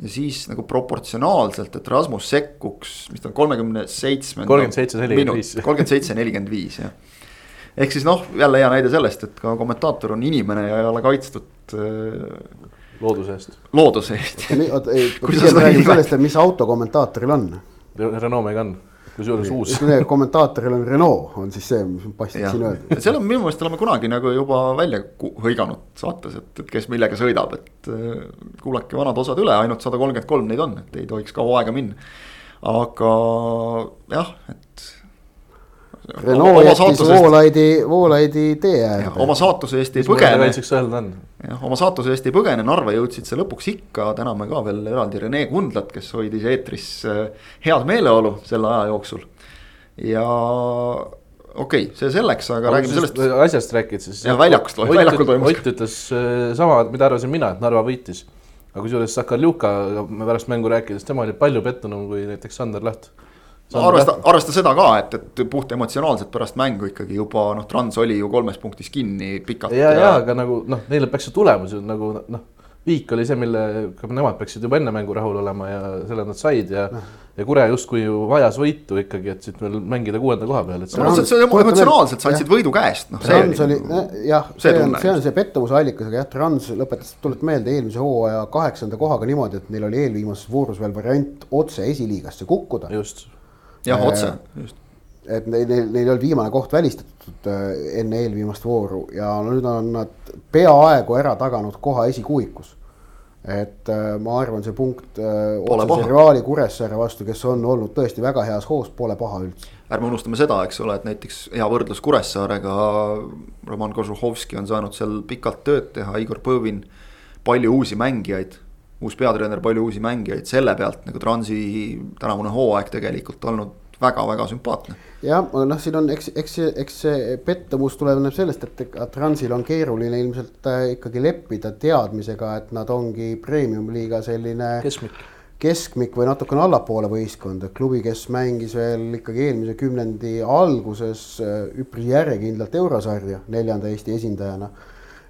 ja siis nagu proportsionaalselt, et Rasmus sekkuks, mis ta on kolmekümne seitsmenda. kolmkümmend seitse, nelikümmend viis. kolmkümmend seitse, nelikümmend viis jah. ehk siis noh, jälle hea näide sellest, et ka kommentaator on inimene ja ei ole kaitstud äh,. looduse eest. looduse eest. oota, ei, *laughs* pigem räägime sellest, et mis auto kommentaatoril on. Renault Megane kusjuures uus. kommentaatoril on Renault, on siis see, mis passis siin öelda. seal on minu meelest oleme kunagi nagu juba välja hõiganud saates, et, et kes millega sõidab, et äh, kuulake vanad osad üle, ainult sada kolmkümmend kolm neid on, et ei tohiks kaua aega minna. aga jah, et Renault jättis Voolaidi, Voolaidi tee äärde. oma saatuse eest ei põgene. jah, oma saatuse eest ei põgene, Narva jõudsid see lõpuks ikka, täname ka veel eraldi Rene Kundlat, kes hoidis eetris äh, head meeleolu selle aja jooksul. ja okei okay,, see selleks, aga räägime sellest. asjast rääkid siis. jah, väljakust, väljakul toimus. Ott ütles äh, sama, mida arvasin mina, et Narva võitis. aga kusjuures Sakarjuka pärast mängu rääkides, tema oli palju pettunum kui näiteks Sander Laht no arvesta, arvesta seda ka, et, et puht emotsionaalselt pärast mängu ikkagi juba noh, Trans oli ju kolmes punktis kinni pikalt. ja, ja, ja, aga nagu noh, neile peaks ju tulemus ju nagu noh, viik oli see, millega nemad peaksid juba enne mängu rahul olema ja selle nad said ja no. ja Kure justkui ju vajas võitu ikkagi, et siit veel mängida kuuenda koha peal, et. no see, see emotsionaalselt sa andsid võidu käest, noh. Trans oli, jah, see on, see on see pettumuse allikas, aga jah, Trans lõpetas, tuletan meelde eelmise hooaja kaheksanda kohaga niimoodi, et neil oli eelviimases voorus veel variant otse esiliigasse kukkuda. just jah, otse, just. et neil, neil, neil oli viimane koht välistatud äh, enne eelviimast vooru ja nüüd on nad peaaegu ära taganud koha esikuuikus. et äh, ma arvan, see punkt äh, otsese rivaali Kuressaare vastu, kes on olnud tõesti väga heas hoos, pole paha üldse. ärme unustame seda, eks ole, et näiteks hea võrdlus Kuressaarega. Roman Kožuhovski on saanud seal pikalt tööd teha, Igor Põvin, palju uusi mängijaid uus peatreener, palju uusi mängijaid, selle pealt nagu Transi tänavune hooaeg tegelikult olnud väga-väga sümpaatne. jah, noh, siin on, eks, eks see, eks see pettumus tuleneb sellest, et Transil on keeruline ilmselt äh, ikkagi leppida teadmisega, et nad ongi premium-liiga selline. keskmik. keskmik või natukene allapoole võistkond, et klubi, kes mängis veel ikkagi eelmise kümnendi alguses äh, üpris järjekindlalt eurosarja neljanda Eesti esindajana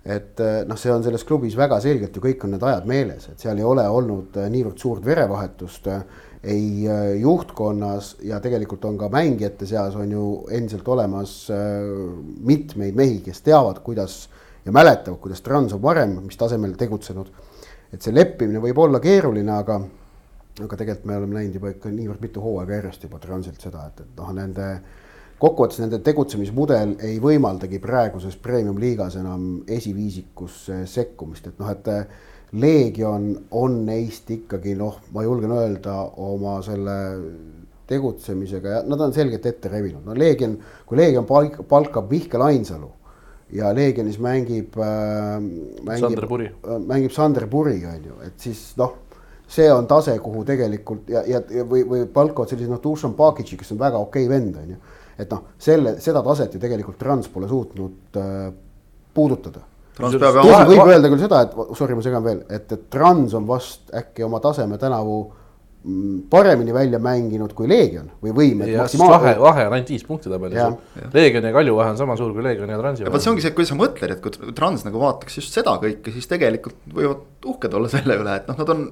et eh, noh, see on selles klubis väga selgelt ju kõik on need ajad meeles, et seal ei ole olnud eh, niivõrd suurt verevahetust eh, ei juhtkonnas ja tegelikult on ka mängijate seas on ju endiselt olemas mitmeid mehi, kes teavad, kuidas ja mäletavad, kuidas Trans on varem, mis tasemel tegutsenud. et see leppimine võib olla keeruline, aga, aga tegelikult me oleme näinud juba ikka niivõrd mitu hooaega järjest juba Transilt seda, et, et noh, nende kokkuvõttes nende tegutsemismudel ei võimaldagi praeguses premium-liigas enam esiviisikusse sekkumist, et noh, et eh, Leegion on neist ikkagi noh, ma julgen öelda oma selle tegutsemisega ja nad on selgelt ette revinud, no Leegion, kui Leegion palk, palkab Mihkel Ainsalu ja Leegionis mängib äh,, mängib, Sander Puri, äh, mängib Sander Puri, on ju, et siis noh, see on tase, kuhu tegelikult ja, ja või, või palkavad sellise noh, Dušan Pakici, kes on väga okei okay vend, on ju et noh, selle, seda taset ju tegelikult Trans pole suutnud äh, puudutada. Tõsi, võib öelda küll seda, et sorry, ma segan veel, et, et Trans on vast äkki oma taseme tänavu mm, paremini välja mänginud kui Leegion või võim. ja siis vahe, vahe on ainult viis punkti tabelis Jah.. Leegioni ja Kalju vahe on sama suur kui Leegioni ja Transi ja vot see ongi see, kuidas sa mõtled, et kui Trans nagu vaataks just seda kõike, siis tegelikult võivad uhked olla selle üle, et noh, nad on.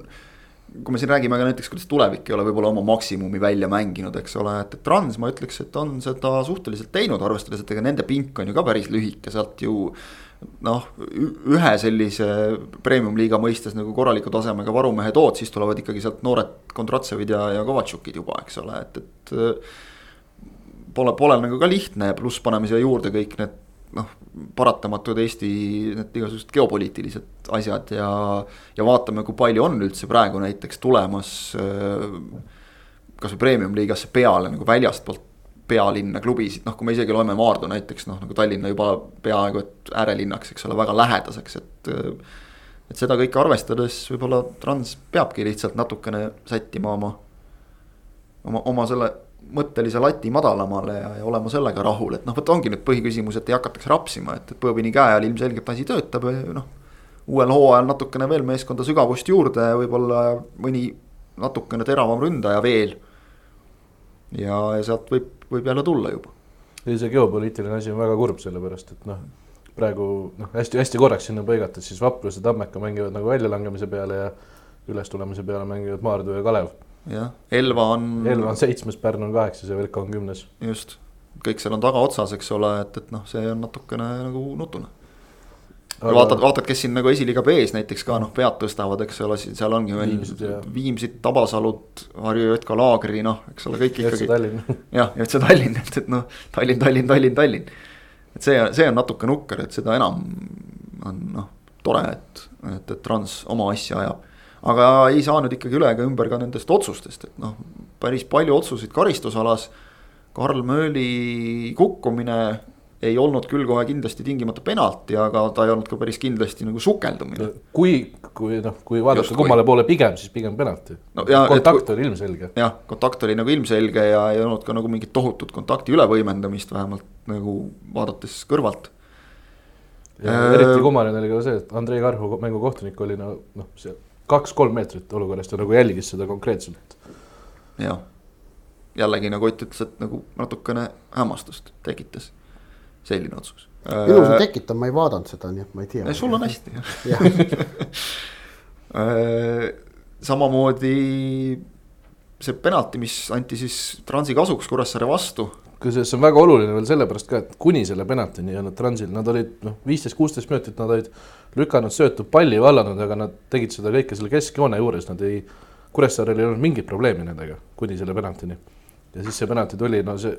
Kui me siin räägime ka näiteks, kuidas tulevik ei ole võib-olla oma maksimumi välja mänginud, eks ole, et, et Trans, ma ütleks, et on seda suhteliselt teinud, arvestades, et ega nende pink on ju ka päris lühike, sealt ju noh, ühe sellise premium-liiga mõistes nagu korraliku tasemega varumehe tood, siis tulevad ikkagi sealt noored Kondratsevid ja, ja Kovatšukid juba, eks ole, et, et pole, pole nagu ka lihtne, pluss paneme siia juurde kõik need noh, paratamatud Eesti need igasugused geopoliitilised asjad ja, ja vaatame, kui palju on üldse praegu näiteks tulemas äh, kasvõi premium-liigasse peale nagu väljastpoolt pealinna klubisid, noh, kui me isegi loeme Maardu näiteks noh, nagu Tallinna juba peaaegu et äärelinnaks, eks ole, väga lähedaseks, et. et seda kõike arvestades võib-olla Trans peabki lihtsalt natukene sättima oma, oma, oma selle mõttelise lati madalamale ja, ja olema sellega rahul, et noh, vot ongi nüüd põhiküsimus, et ei hakataks rapsima, et, et Põõbini käe all ilmselgelt asi töötab ja noh. uuel hooajal natukene veel meeskonda sügavust juurde, võib-olla mõni natukene teravam ründaja veel. ja, ja sealt võib, võib jälle tulla juba. ei, see geopoliitiline asi on väga kurb, sellepärast et noh, praegu noh, hästi-hästi korraks sinna põigates, siis Vaprus ja Tammeka mängivad nagu väljalangemise peale ja ülestulemise peale mängivad Maardu ja Kalev. jah, Elva on. Elva on seitsmes, Pärnu on kaheksas ja Velka on kümnes. just, kõik seal on tagaotsas, eks ole, et, et noh, see on natukene nagu nutune. Aga... vaatad, vaatad, kes siin nagu esiliiga B-s näiteks ka noh, pead tõstavad, eks ole, seal ongi veel Viimsid Viimsid, Tabasalud, Harju Jotka Laagri, noh, eks ole, kõik ikkagi. *laughs* Jah, ja üldse Tallinn, et, et noh, Tallinn, Tallinn, Tallinn, Tallinn. et see, see on natuke nukker, et seda enam on noh, tore, et, et, et Trans oma asja ajab. Aga ei saa nüüd ikkagi üle ega ümber ka nendest otsustest, et noh, päris palju otsuseid karistusalas. Karl Mööli kukkumine ei olnud küll kohe kindlasti tingimata penalti, aga ta ei olnud ka päris kindlasti nagu sukeldumine. kui, kui noh, kui vaadata kummale poole pigem, siis pigem penalti No kontakt et- oli ilmselge. jah, kontakt oli nagu ilmselge ja ei olnud ka nagu mingit tohutut kontakti ülevõimendamist, vähemalt nagu vaadates kõrvalt. ja Äh, eriti kummaline oli ka see, et Andrei Karhu mängukohtunik oli no noh, see kaks-kolm meetrit olukorrast ja nagu jälgis seda konkreetselt. jah, jällegi nagu Ott ütles, et nagu natukene hämmastust tekitas selline otsus. minul see tekitab, ma ei vaadanud seda, nii et ma ei tea. sul on hästi jah. jah, *laughs* samamoodi see penalti, mis anti siis Transi kasuks Kuressaare vastu. Kusjuures see on väga oluline veel sellepärast ka, et kuni selle penaltini ei olnud Transil, nad olid noh, viisteist, kuusteist minutit nad olid lükanud söötu palli vallanud, aga nad tegid seda kõike selle keskjoone juures, nad ei, Kuressaarel ei olnud mingit probleemi nendega kuni selle penaltini. ja siis see penalti tuli, no see,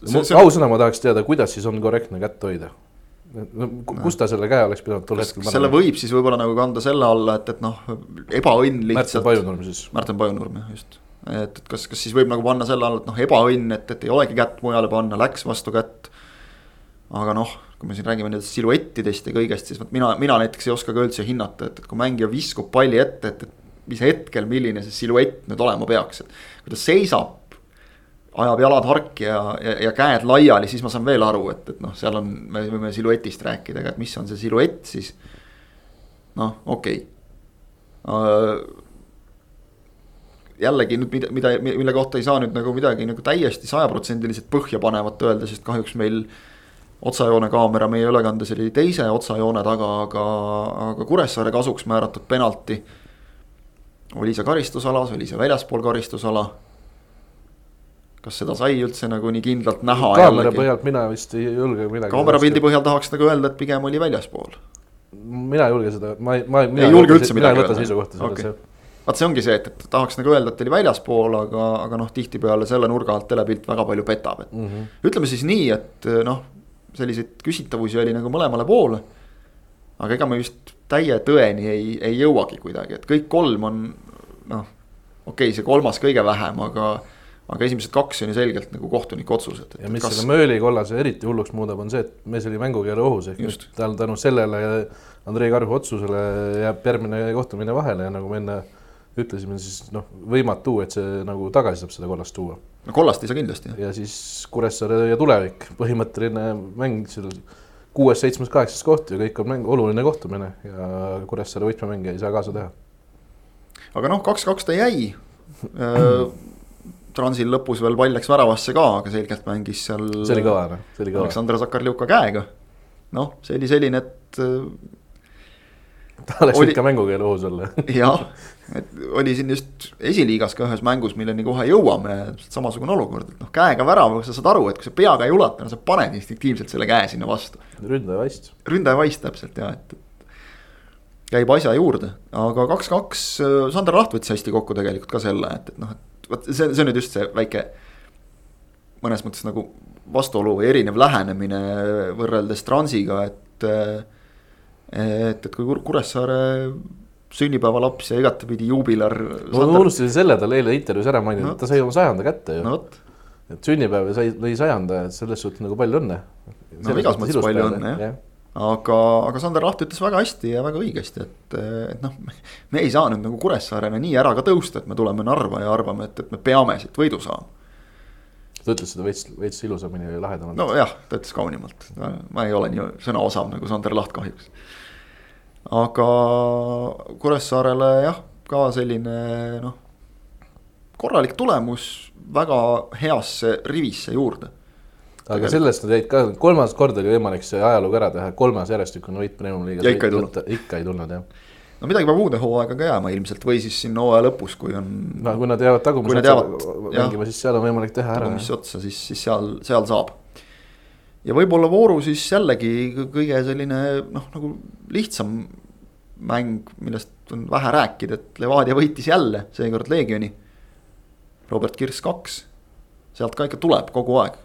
See- see, ausõna ma tahaks teada, kuidas siis on korrektne kätt hoida no,. kus ta selle käe oleks pidanud tol hetkel selle võib siis võib-olla nagu kanda selle alla, et, et noh, ebaõnn Märten lihtsalt. Pajunurm siis. Märten Pajunurm jah, just. et, et kas, kas siis võib nagu panna selle alla, et noh, ebaõnn, et, et ei olegi kätt mujale panna, läks vastu kätt. aga noh, kui me siin räägime nendest siluettidest ja kõigest, siis vot mina, mina näiteks ei oska ka üldse hinnata, et, et kui mängija viskub palli ette, et, et mis hetkel, milline see siluett nüüd olema peaks, et kui ta seisab ajab jalad harki ja, ja, ja käed laiali, siis ma saan veel aru, et, et noh, seal on, me võime siluetist rääkida, aga et mis on see siluett siis. noh, okei okay.. Jällegi nüüd mida, mida, mille kohta ei saa nüüd nagu midagi nagu täiesti sajaprotsendiliselt põhjapanevat öelda, sest kahjuks meil otsajoone kaamera meie ülekandes oli teise otsajoone taga, aga, aga Kuressaare kasuks määratud penalti. oli see karistusalas, oli see väljaspool karistusala kas seda sai üldse nagu nii kindlalt näha? kaamera põhjalt mina vist ei julge midagi. kaamerapildi põhjal tahaks nagu öelda, et pigem oli väljaspool. mina ei julge seda, ma ei, ma Ei julge üldse mina ei midagi võta öelda. seisukohta selles okay.. Vaat see ongi see, et, et tahaks nagu öelda, et oli väljaspool, aga, aga noh, tihtipeale selle nurga alt telepilt väga palju petab, et Mm -hmm. ütleme siis nii, et noh, selliseid küsitavusi oli nagu mõlemale poole. aga ega me vist täie tõeni ei, ei jõuagi kuidagi, et kõik kolm on noh, okei okay,, see kolmas kõige vähem, aga, aga esimesed kaks on ju selgelt nagu kohtuniku otsused. ja mis selle Mööli kollase eriti hulluks muudab, on see, et mees oli mängukeele ohus, ehk Just. tal tänu sellele Andrei Karhu otsusele jääb järgmine kohtumine vahele ja nagu me enne ütlesime, siis noh, võimatu, et see nagu tagasi saab seda kollast tuua. no kollast ei saa kindlasti ja siis Kuressaare ja tulevik, põhimõtteline mäng seal kuues, seitsmes, kaheksas koht ja kõik on mäng, oluline kohtumine ja Kuressaare võtmemängija ei saa kaasa teha. aga noh, kaks-kaks ta jäi Transil lõpus veel pall läks väravasse ka, aga selgelt mängis seal. see oli kõva, noh, see oli kõva. Aleksandr Sakarljuka käega. noh, see oli selline, et. Ta oleks oli... ikka mängukeel ohus olla *laughs* jah, et oli siin just esiliigas ka ühes mängus, milleni kohe jõuame, samasugune olukord, et noh, käega värav, sa saad aru, et kui sa peaga ei ulata, no sa paned instinktiivselt selle käe sinna vastu. ründaja vaist. ründaja vaist täpselt ja, et käib asja juurde, aga kaks-kaks, Sander Laht võttis hästi kokku tegelikult ka selle, et, et noh, et vot see, see on nüüd just see väike mõnes mõttes nagu vastuolu või erinev lähenemine võrreldes Transiga, et. Et, et kui Kuressaare sünnipäevalaps ja igatepidi juubilar. ma unustasin selle tal eile intervjuus ära mainida no,, ta sai oma sajanda kätte ju no,. et sünnipäev sai, lõi sajanda, et selles suhtes nagu palju õnne. no igas mõttes palju õnne jah ja aga, aga Sander Laht ütles väga hästi ja väga õigesti, et, et noh, me ei saa nüüd nagu Kuressaarena nii ära ka tõusta, et me tuleme Narva ja arvame, et, et me peame siit võidu saama. ta ütles seda veits, veits ilusamini ja lahedamalt. nojah, ta ütles kaunimalt, ma ei ole nii sõnaosav nagu Sander Laht kahjuks. Aga Kuressaarele jah, ka selline noh, korralik tulemus väga heasse rivisse juurde aga sellest nad jäid ka, kolmas kord oli võimalik see ajalugu ära teha, kolmas järjestikune võit Premiumi liigas. ja ikka ei tulnud. ikka ei tulnud jah. no midagi peab uude hooaega ka jääma ilmselt või siis siin hooaja lõpus, kui on. no kui nad jäävad tagumise otsa mängima, siis seal on võimalik teha ära. tagumisse otsa, siis, siis seal, seal saab. Ja võib-olla vooru siis jällegi kõige selline noh, nagu lihtsam mäng, millest on vähe rääkida, et Levadia võitis jälle, seekord Leegioni. Robert Kirss kaks, sealt ka ikka tuleb kogu aeg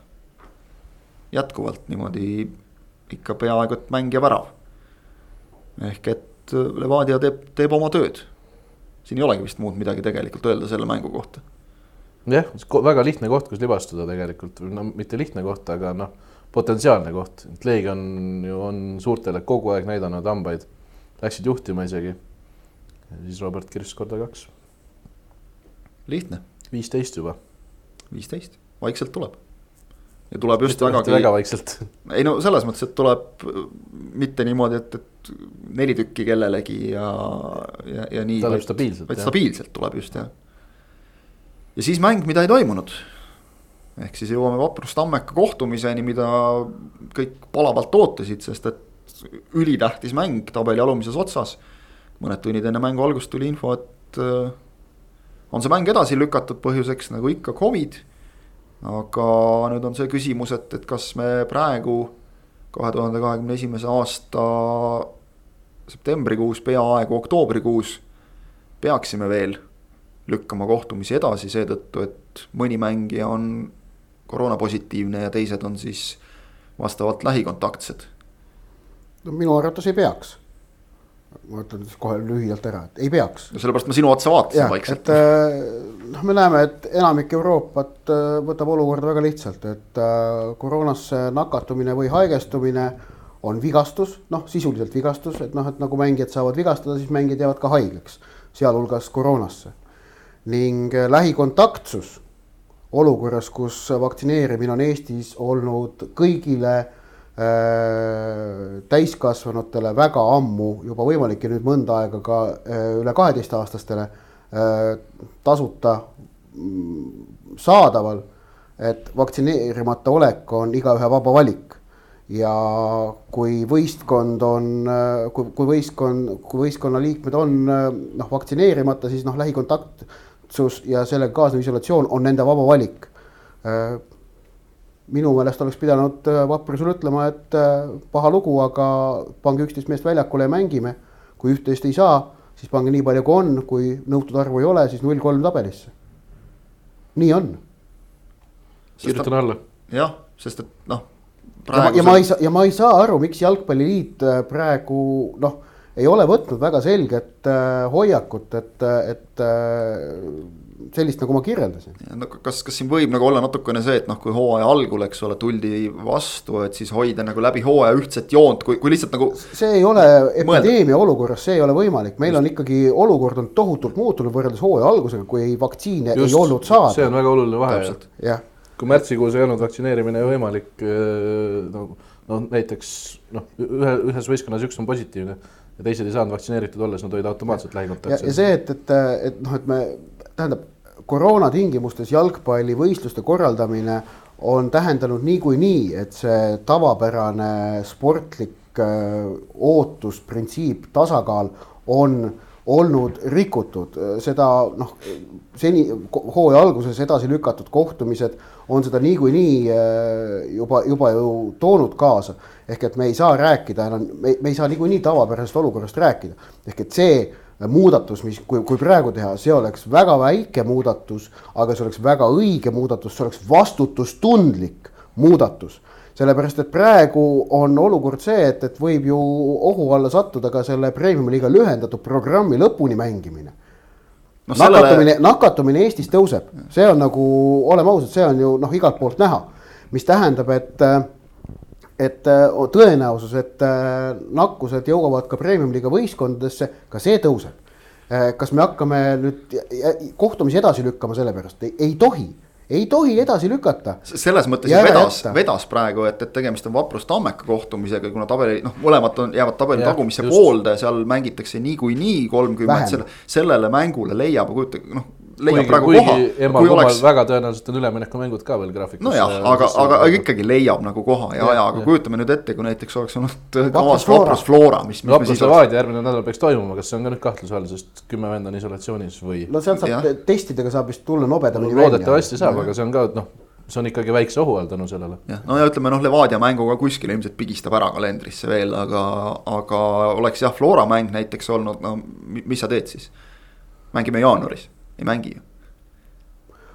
jätkuvalt niimoodi ikka peaaegu et mäng ja värav. ehk et Levadia teeb, teeb oma tööd. siin ei olegi vist muud midagi tegelikult öelda selle mängu kohta. jah, väga lihtne koht, kus libastuda tegelikult, no mitte lihtne koht, aga noh, potentsiaalne koht, et Leegion ju on suurtele kogu aeg näidanud hambaid, läksid juhtima isegi. siis Robert Kirss korda kaks. lihtne. viisteist juba. viisteist, vaikselt tuleb ja tuleb just mitte vägagi. väga vaikselt. *laughs* ei no selles mõttes, et tuleb mitte niimoodi, et, et neli tükki kellelegi ja, ja, ja nii. tuleb stabiilselt. vaid stabiilselt tuleb just jah. ja siis mäng, mida ei toimunud. Ehk siis jõuame Vaprust Tammeka kohtumiseni, mida kõik palavalt ootasid, sest et ülitähtis mäng tabeli alumises otsas. mõned tunnid enne mängu algust tuli info, et äh, on see mäng edasi lükatud põhjuseks nagu ikka Covid aga nüüd on see küsimus, et, et kas me praegu kahe tuhande kahekümne esimese aasta septembrikuus, peaaegu oktoobrikuus peaksime veel lükkama kohtumisi edasi seetõttu, et mõni mängija on koroonapositiivne ja teised on siis vastavalt lähikontaktsed. no minu arvates ei peaks ma ütlen siis kohe lühidalt ära, et ei peaks. no sellepärast ma sinu otsa vaatasin vaikselt. Äh, noh, me näeme, et enamik Euroopat äh, võtab olukorda väga lihtsalt, et äh, koroonasse nakatumine või haigestumine on vigastus, noh, sisuliselt vigastus, et noh, et nagu mängijad saavad vigastada, siis mängijad jäävad ka haigeks, sealhulgas koroonasse. ning lähikontaktsus olukorras, kus vaktsineerimine on Eestis olnud kõigile Äh, täiskasvanutele väga ammu juba võimalik ja nüüd mõnda aega ka äh, üle kaheteistaastastele äh, tasuta mm, saadaval. et vaktsineerimata olek on igaühe vaba valik ja kui võistkond on, kui, kui võistkond, kui võistkonna liikmed on noh, vaktsineerimata, siis noh, lähikontaktsus ja sellega kaasnev isolatsioon on nende vaba valik minu meelest oleks pidanud äh, Vaprusel ütlema, et äh, paha lugu, aga pange üksteist meest väljakule ja mängime. kui üht-teist ei saa, siis pange nii palju, kui on, kui nõutud arvu ei ole, siis null kolm tabelisse. nii on. kirjutan alla. jah, sest et noh. ja, ja ma ei saa, ja ma ei saa aru, miks Jalgpalliliit äh, praegu noh, ei ole võtnud väga selget äh, hoiakut, et, et äh, sellist, nagu ma kirjeldasin. no kas, kas siin võib nagu olla natukene see, et noh, kui hooaja algul, eks ole, tuldi vastu, et siis hoida nagu läbi hooaja ühtset joont, kui, kui lihtsalt nagu. see ei ole epideemia olukorras, see ei ole võimalik, meil on ikkagi olukord on tohutult muutunud võrreldes hooaja algusega, kui vaktsiine Just, ei olnud saada. see on väga oluline vahe. jah kui märtsikuus ei olnud vaktsineerimine võimalik, äh, no no näiteks noh, ühe, ühes võistkonnas üks on positiivne ja teised ei saanud vaktsineeritud olla, siis nad olid automaatselt lähikontaktsed. ja see, et, et, et noh, et me tähendab koroona tingimustes jalgpallivõistluste korraldamine on tähendanud niikuinii, et see tavapärane sportlik äh, ootus, printsiip, tasakaal on olnud rikutud, seda noh, seni hooaja alguses edasi lükatud kohtumised on seda niikuinii äh, juba, juba ju toonud kaasa. Ehk et me ei saa rääkida enam, me, me ei saa niikuinii tavapärasest olukorrast rääkida, ehk et see muudatus, mis, kui, kui praegu teha, see oleks väga väike muudatus, aga see oleks väga õige muudatus, see oleks vastutustundlik muudatus. Sellepärast, et praegu on olukord see, et, et võib ju ohu alla sattuda ka selle premium-liiga lühendatud programmi lõpuni mängimine. No,. nakatumine sellele..., nakatumine Eestis tõuseb, see on nagu, oleme ausad, see on ju noh, igalt poolt näha, mis tähendab, et et tõenäosus, et nakkused jõuavad ka premium-liiga võistkondadesse, ka see tõuseb. kas me hakkame nüüd kohtumisi edasi lükkama selle pärast, ei tohi. Ei tohi edasi lükata. selles mõttes ju vedas, vedas praegu, et, et tegemist on Vaprus Tammeka kohtumisega, kuna tabeli noh, mõlemad on, jäävad tabeli tagumisse poolde, seal mängitakse niikuinii kolmkümmend, selle, sellele mängule leiab, kujutage noh leiab kuigi, praegu kuigi koha. emal oleks... väga tõenäoliselt on üleminekumängud ka veel graafikus. nojah, aga, aga, aga ikkagi leiab nagu koha ja, ja aja, aga kujutame nüüd ette, kui näiteks oleks olnud kavas Vaprus Flora, mis. Vaprus Levadia järgmine nädal peaks toimuma, kas see on ka nüüd kahtluse all, sest kümme venda on isolatsioonis või? no sealt saab, testidega saab vist tulla nobedamini no, välja. loodetavasti saab, aga see on ka noh see on ikkagi väikse ohu all tänu sellele. jah, no ja ütleme noh, Levadia mänguga kuskil ilmselt pigistab ära kalendrisse veel, aga, aga oleks jah, Flora mäng näiteks olnud, no mis sa teed siis? mängime jaanuaris, ei mängi ju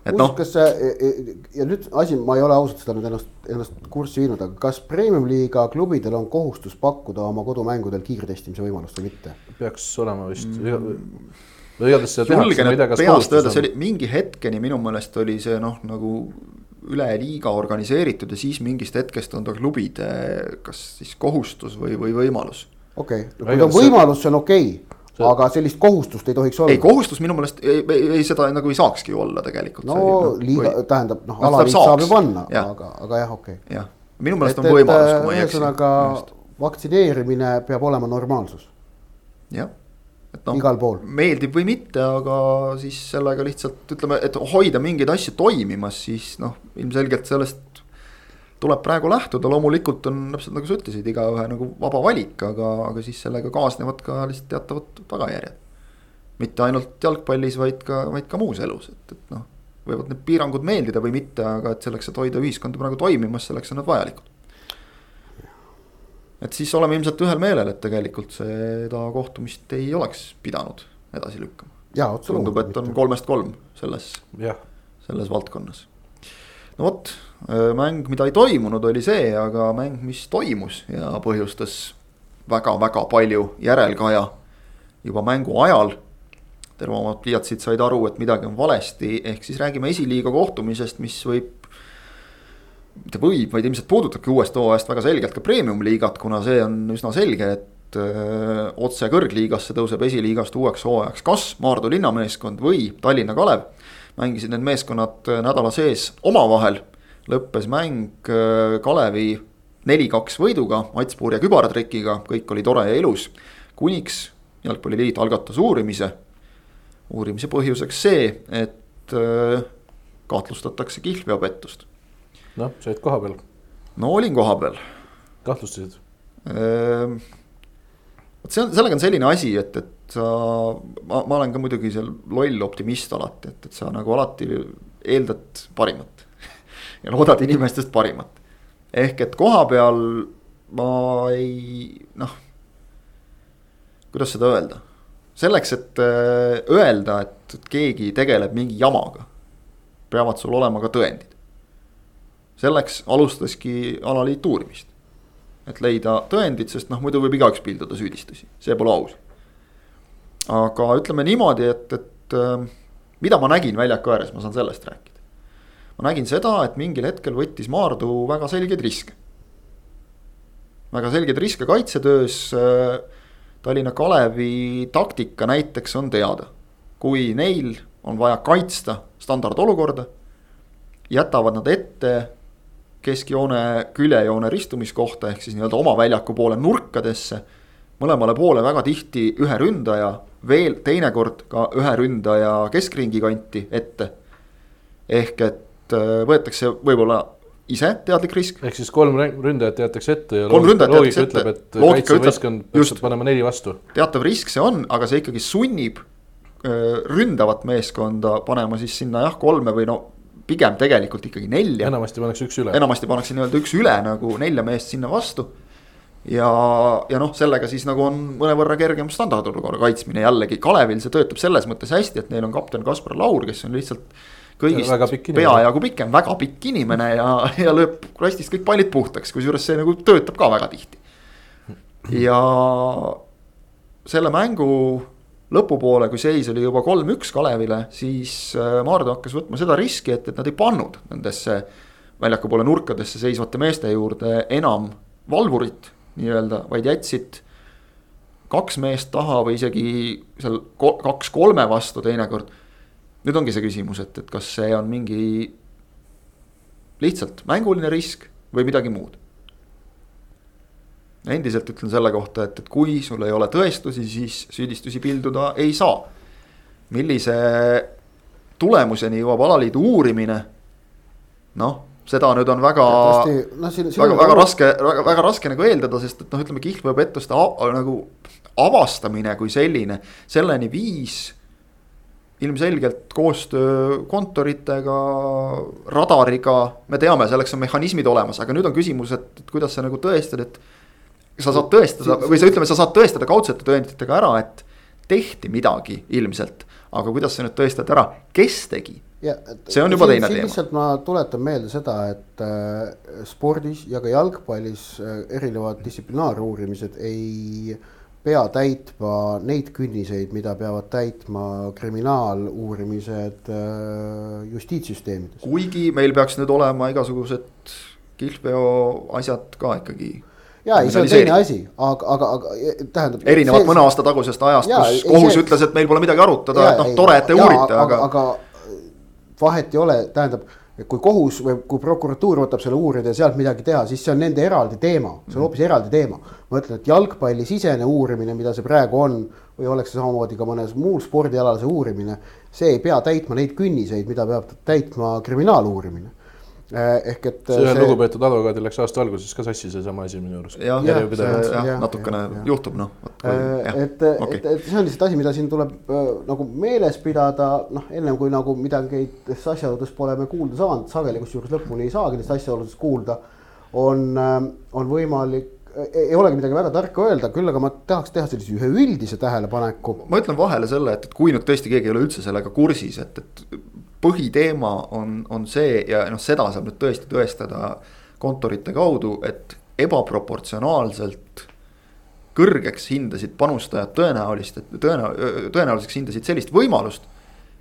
et noh. kas see e, e, ja nüüd asi, ma ei ole ausalt seda nüüd ennast, ennast kurssi viinud, aga kas premium-liiga klubidel on kohustus pakkuda oma kodumängudel kiirtestimise võimalust või mitte? peaks olema vist mm.. või igatahes seda tehakse, ma ei tea, kas peast öelda, see oli mingi hetkeni minu meelest oli see noh, nagu üle liiga organiseeritud ja siis mingist hetkest on ta klubide kas siis kohustus või, või võimalus. okei okay., kui ta on võimalus, see on okei okay aga sellist kohustust ei tohiks olla. ei, kohustus minu meelest ei, ei, ei, seda nagu ei saakski olla tegelikult. no see, liiga või..., tähendab noh, alaliit saab ju panna, aga, aga jah, okei okay.. jah, minu meelest et, on võimalus, kui ma ei eksi. ühesõnaga vaktsineerimine peab olema normaalsus. jah, et noh, meeldib või mitte, aga siis sellega lihtsalt ütleme, et hoida mingeid asju toimimas, siis noh, ilmselgelt sellest tuleb praegu lähtuda, loomulikult on täpselt nagu sa ütlesid, igaühe nagu vaba valik, aga, aga siis sellega kaasnevad ka lihtsalt teatavad tagajärjed. mitte ainult jalgpallis, vaid ka, vaid ka muus elus, et, et noh, võivad need piirangud meeldida või mitte, aga et selleks, et hoida ühiskonda praegu toimimas, selleks on nad vajalikud. et siis oleme ilmselt ühel meelel, et tegelikult seda kohtumist ei oleks pidanud edasi lükkama. tundub, et on kolmest kolm selles, selles valdkonnas. no vot mäng, mida ei toimunud, oli see, aga mäng, mis toimus ja põhjustas väga-väga palju järelkaja juba mängu ajal. tervemad pliiatsid said aru, et midagi on valesti, ehk siis räägime esiliiga kohtumisest, mis võib. mitte võib, vaid ilmselt puudutabki uuest hooajast väga selgelt ka premium-liigat, kuna see on üsna selge, et öö, äh, otse kõrgliigasse tõuseb esiliigast uueks hooajaks kas Maardu linnameeskond või Tallinna Kalev. mängisid need meeskonnad äh, nädala sees omavahel lõppes mäng äh, Kalevi neli-kaks võiduga, Mats Puur ja kübartrikiga, kõik oli tore ja ilus. kuniks jalgpalliliit algatas uurimise. uurimise põhjuseks see, et äh, kahtlustatakse kihlveopettust. noh, sa olid koha peal. no olin koha peal. kahtlustasid? Ehm, vot see on, sellega on selline asi, et, et sa, ma, ma olen ka muidugi seal loll optimist alati, et, et sa nagu alati eeldad parimat ja loodad inimestest parimat. ehk et koha peal ma ei noh, kuidas seda öelda, selleks, et äh, öelda, et keegi tegeleb mingi jamaga, peavad sul olema ka tõendid. selleks alustaski alaliit uurimist, et leida tõendid, sest noh, muidu võib igaüks pildada süüdistusi, see pole aus. aga ütleme niimoodi, et, et äh, mida ma nägin väljaku ääres, ma saan sellest rääkida ma nägin seda, et mingil hetkel võttis Maardu väga selgeid riske. väga selgeid riske kaitsetöös. Äh, Tallinna Kalevi taktika näiteks on teada, kui neil on vaja kaitsta standardolukorda, jätavad nad ette keskjoone, küljejoone ristumiskohta ehk siis nii-öelda oma väljaku poole nurkadesse. mõlemale poole väga tihti ühe ründaja, veel teinekord ka ühe ründaja keskringi kanti ette. ehk et äh, võetakse võib-olla ise teadlik risk. ehk siis kolm ründajat jäetakse ette ja kolm ründajat loogika ütleb, et peaks panema neli vastu. teatav risk see on, aga see ikkagi sunnib äh, ründavat meeskonda panema siis sinna jah, kolme või no pigem tegelikult ikkagi nelja. enamasti pannakse üks üle. enamasti pannakse nii-öelda üks üle nagu nelja meest sinna vastu. ja, ja noh, sellega siis nagu on mõnevõrra kergem standardolukorra kaitsmine jällegi Kalevil see töötab selles mõttes hästi, et neil on kapten Kaspar Laur, kes on lihtsalt kõigist peajagu pikem, väga pikk inimene ja, ja lööb kastist kõik pallid puhtaks, kusjuures see nagu töötab ka väga tihti. ja selle mängu lõpupoole, kui seis oli juba kolm-üks Kalevile, siis äh, Maardu hakkas võtma seda riski, et, et nad ei pannud nendesse väljaku poole nurkadesse seisvate meeste juurde enam valvurit nii-öelda, vaid jätsid kaks meest taha või isegi seal kaks kolme vastu teinekord. Nüüd ongi see küsimus, et, et kas see on mingi lihtsalt mänguline risk või midagi muud endiselt ütlen selle kohta, et, et kui sul ei ole tõestusi, siis süüdistusi pilduda ei saa. millise tulemuseni jõuab alaliidu uurimine? noh, seda nüüd on väga, no, siin, siin väga, väga raske, väga, väga raske nagu eeldada, sest et noh, ütleme kihlveopettuste nagu avastamine kui selline, selleni viis ilmselgelt koostöö kontoritega, radariga, me teame, selleks on mehhanismid olemas, aga nüüd on küsimus, et, kuidas sa nagu tõestad, et sa saad tõestada või sa ütleme, sa saad tõestada kaudsete tõenditega ära, et tehti midagi ilmselt. aga kuidas sa nüüd tõestad ära, kes tegi? see on juba siin, teine teema. lihtsalt ma tuletan meelde seda, et äh, spordis ja ka jalgpallis äh, erinevad distsiplinaaruurimised ei pea täitma neid künniseid, mida peavad täitma kriminaaluurimised äh, justiitssüsteemides. kuigi meil peaks nüüd olema igasugused kihlveo asjad ka ikkagi ja ei, see on teine asi, aga, aga, aga tähendab. erinevalt mõne aasta tagusest ajast, kus kohus see, ütles, et meil pole midagi arutada, et noh, tore, et te uurite, aga. aga vahet ei ole, tähendab, kui kohus või kui prokuratuur võtab selle uurida ja sealt midagi teha, siis see on nende eraldi teema, see on hoopis eraldi teema. ma ütlen, et jalgpallisisene uurimine, mida see praegu on või oleks see samamoodi ka mõnes muul spordialal see uurimine, see ei pea täitma neid künniseid, mida peab täitma kriminaaluurimine ehk et. see ühel lugupeetud advokaadil läks aasta alguses ka sassi seesama asi minu arust. jah, natukene ja, juhtub noh. Äh, et, okay. et, et see on lihtsalt asi, mida siin tuleb äh, nagu meeles pidada, noh, ennem kui nagu midagi asjaoludest pole me kuulda saanud, sageli kusjuures lõpuni ei saagi nendest asjaoludest kuulda. on, on võimalik ei olegi midagi väga tarka öelda, küll aga ma tahaks teha sellise ühe üldise tähelepaneku. ma ütlen vahele selle, et, et kui nüüd tõesti keegi ei ole üldse sellega kursis, et, et põhiteema on, on see ja noh, seda saab nüüd tõesti tõestada kontorite kaudu, et ebaproportsionaalselt kõrgeks hindasid panustajad tõenäolist, tõena-, tõenäoliseks hindasid sellist võimalust.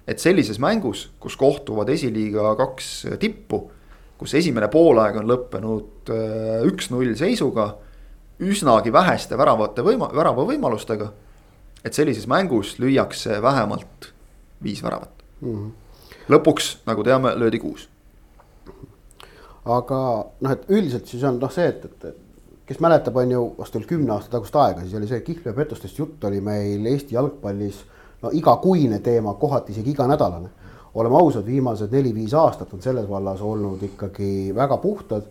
et sellises mängus, kus kohtuvad esiliiga kaks tippu, kus esimene poolaeg on lõppenud äh, üks-null seisuga, üsnagi väheste väravate võima-, värava võimalustega. et sellises mängus lüüakse vähemalt viis väravat mm. -hmm lõpuks, nagu teame, löödi kuus. aga noh, et üldiselt siis on noh, see, et, et, kes mäletab, on ju vast veel kümne aasta tagust aega, siis oli see kihlveopettustest jutt oli meil Eesti jalgpallis no igakuine teema, kohati isegi iganädalane. oleme ausad, viimased neli-viis aastat on selles vallas olnud ikkagi väga puhtad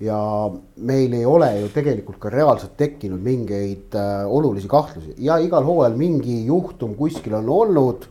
ja meil ei ole ju tegelikult ka reaalselt tekkinud mingeid äh, olulisi kahtlusi ja igal hooajal mingi juhtum kuskil on olnud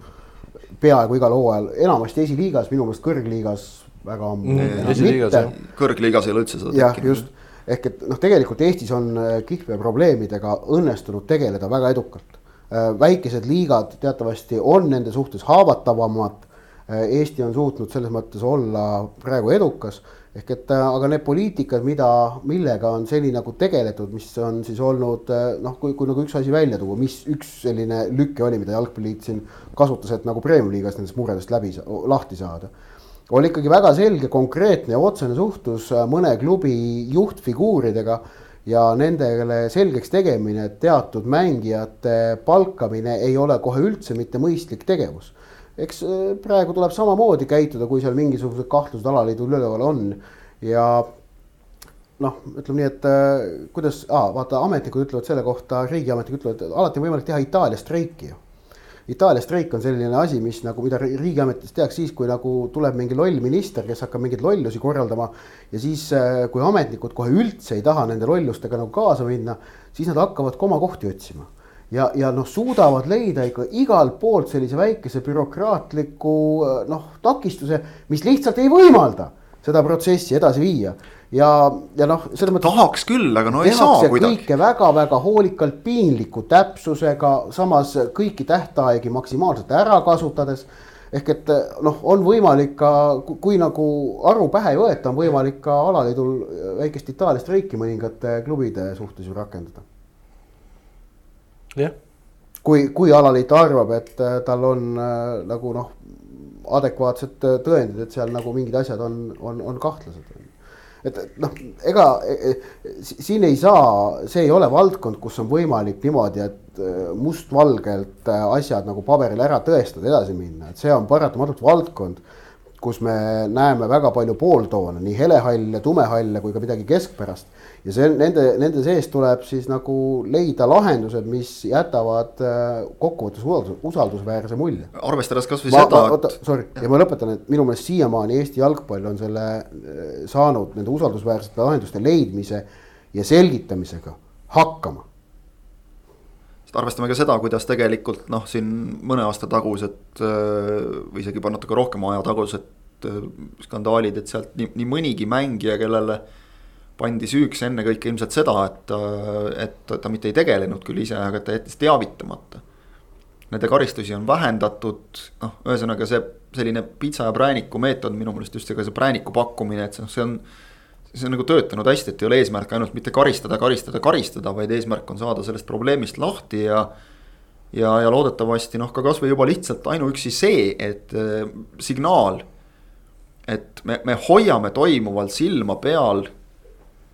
peaaegu igal hooajal, enamasti esiliigas, minu meelest kõrgliigas väga mm,. kõrgliigas ei ole üldse seda tekkinud. just, ehk et noh, tegelikult Eestis on äh, kihlveoprobleemidega õnnestunud tegeleda väga edukalt. Äh, väikesed liigad teatavasti on nende suhtes haavatavamad. Äh, Eesti on suutnud selles mõttes olla praegu edukas ehk et äh, aga need poliitikad, mida, millega on seni nagu tegeletud, mis on siis olnud äh, noh, kui, kui nagu üks asi välja tuua, mis üks selline lüke oli, mida jalgpalliliit siin kasutas, et nagu Premium-liigas nendest muredest läbi, lahti saada. oli ikkagi väga selge, konkreetne ja otsene suhtlus äh, mõne klubi juhtfiguuridega ja nendele selgeks tegemine, et teatud mängijate palkamine ei ole kohe üldse mitte mõistlik tegevus eks praegu tuleb samamoodi käituda, kui seal mingisugused kahtlused alaliidul üleval on ja noh, ütleme nii, et äh, kuidas ah,, vaata ametnikud ütlevad selle kohta, riigiametnikud ütlevad, et alati on võimalik teha Itaalia streiki ju. Itaalia streik on selline asi, mis nagu, mida riigiametites tehakse siis, kui nagu tuleb mingi loll minister, kes hakkab mingeid lollusi korraldama. ja siis, äh, kui ametnikud kohe üldse ei taha nende lollustega nagu kaasa minna, siis nad hakkavad komakohti otsima ja, ja noh, suudavad leida ikka igalt poolt sellise väikese bürokraatliku noh, takistuse, mis lihtsalt ei võimalda seda protsessi edasi viia. ja, ja noh, selles mõttes. tahaks küll, aga no ei saa kuidagi. kõike väga-väga hoolikalt, piinliku täpsusega, samas kõiki tähtaegi maksimaalselt ära kasutades ehk et noh, on võimalik ka, kui nagu aru pähe ei võeta, on võimalik ka alaliidul väikest Itaalia streiki mõningate klubide suhtes ju rakendada jah. kui, kui alaliit arvab, et äh, tal on äh, nagu noh, adekvaatsed äh, tõendid, et seal nagu mingid asjad on, on, on kahtlased. et noh, ega e, e, siin ei saa, see ei ole valdkond, kus on võimalik niimoodi, et mustvalgelt asjad nagu paberil ära tõestada, edasi minna, et see on paratamatult valdkond kus me näeme väga palju pooltoone, nii helehalle, tumehalle kui ka midagi keskpärast ja see nende, nende sees tuleb siis nagu leida lahendused, mis jätavad äh, kokkuvõttes usaldus, usaldusväärse mulje. arvestades kasvõi seda. oota, sorry, ja ma lõpetan, et minu meelest siiamaani Eesti jalgpall on selle äh, saanud nende usaldusväärsete lahenduste leidmise ja selgitamisega hakkama sest arvestame ka seda, kuidas tegelikult noh, siin mõne aasta tagused äh, või isegi juba natuke rohkema aja tagused skandaalid, et sealt nii, nii mõnigi mängija, kellele pandi süüks ennekõike ilmselt seda, et, et ta mitte ei tegelenud küll ise, aga ta jättis teavitamata. Nende karistusi on vähendatud, noh, ühesõnaga see selline pitsa ja prääniku meetod minu meelest just ega see prääniku pakkumine, et see, see on. see on nagu töötanud hästi, et ei ole eesmärk ainult mitte karistada, karistada, karistada, vaid eesmärk on saada sellest probleemist lahti ja. ja, ja loodetavasti noh, ka kasvõi juba lihtsalt ainuüksi see, et äh, signaal. et me, me hoiame toimuval silma peal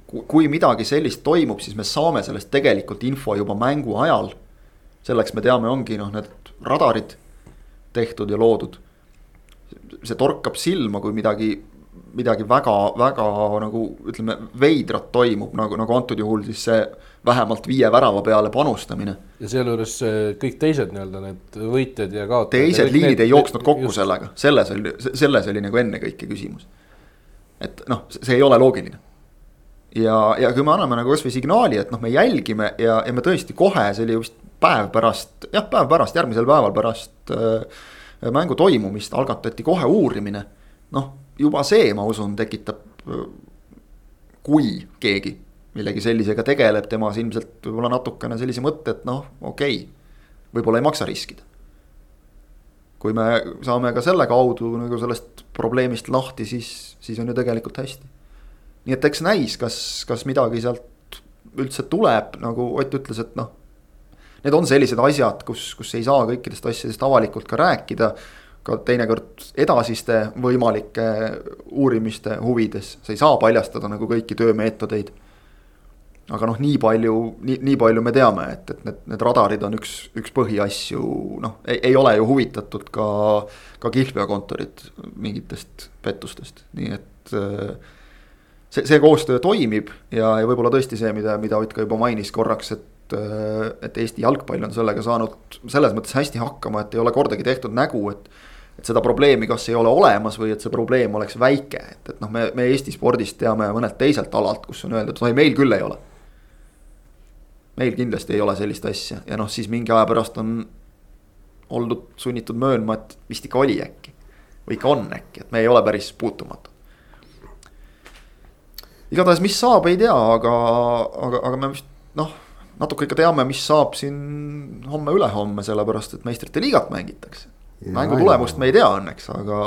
kui midagi sellist toimub, siis me saame sellest tegelikult info juba mängu ajal. selleks me teame, ongi noh, need radarid tehtud ja loodud. see torkab silma, kui midagi, midagi väga-väga nagu ütleme, veidrat toimub, nagu, nagu antud juhul siis see vähemalt viie värava peale panustamine. ja sealjuures kõik teised nii-öelda need võitjad ja kaotajad. teised liinid ei jooksnud kokku just. sellega, selles oli, selles oli nagu ennekõike küsimus. et noh, see ei ole loogiline ja, ja kui me anname nagu kasvõi signaali, et noh, me jälgime ja, ja me tõesti kohe, see oli vist päev pärast, jah, päev pärast, järgmisel päeval pärast äh, mängu toimumist algatati kohe uurimine. noh, juba see, ma usun, tekitab, kui keegi millegi sellisega tegeleb, temas ilmselt võib-olla natukene sellise mõtte, et noh, okei okay,, võib-olla ei maksa riskida. kui me saame ka selle kaudu nagu sellest probleemist lahti, siis, siis on ju tegelikult hästi nii et eks näis, kas, kas midagi sealt üldse tuleb, nagu Ott ütles, et noh. Need on sellised asjad, kus, kus ei saa kõikidest asjadest avalikult ka rääkida. ka teinekord edasiste võimalike uurimiste huvides, sa ei saa paljastada nagu kõiki töömeetodeid. aga noh, nii palju, nii, nii palju me teame, et, et need, need radarid on üks, üks põhiasju, noh, ei ole ju huvitatud ka, ka kihlveokontorid mingitest pettustest, nii et äh, see, see koostöö toimib ja, ja võib-olla tõesti see, mida, mida Ott ka juba mainis korraks, et, et Eesti jalgpall on sellega saanud selles mõttes hästi hakkama, et ei ole kordagi tehtud nägu, et. et seda probleemi kas ei ole olemas või et see probleem oleks väike, et, et noh, me, me Eesti spordist teame mõnelt teiselt alalt, kus on öeldud, no ei, meil küll ei ole. meil kindlasti ei ole sellist asja ja noh, siis mingi aja pärast on oldud sunnitud möönma, et vist ikka oli äkki. või ikka on äkki, et me ei ole päris puutumatud igatahes, mis saab, ei tea, aga, aga, aga me vist noh, natuke ikka teame, mis saab siin homme-ülehomme, sellepärast et meistrite liigat mängitakse. mängu tulemust me ei tea õnneks, aga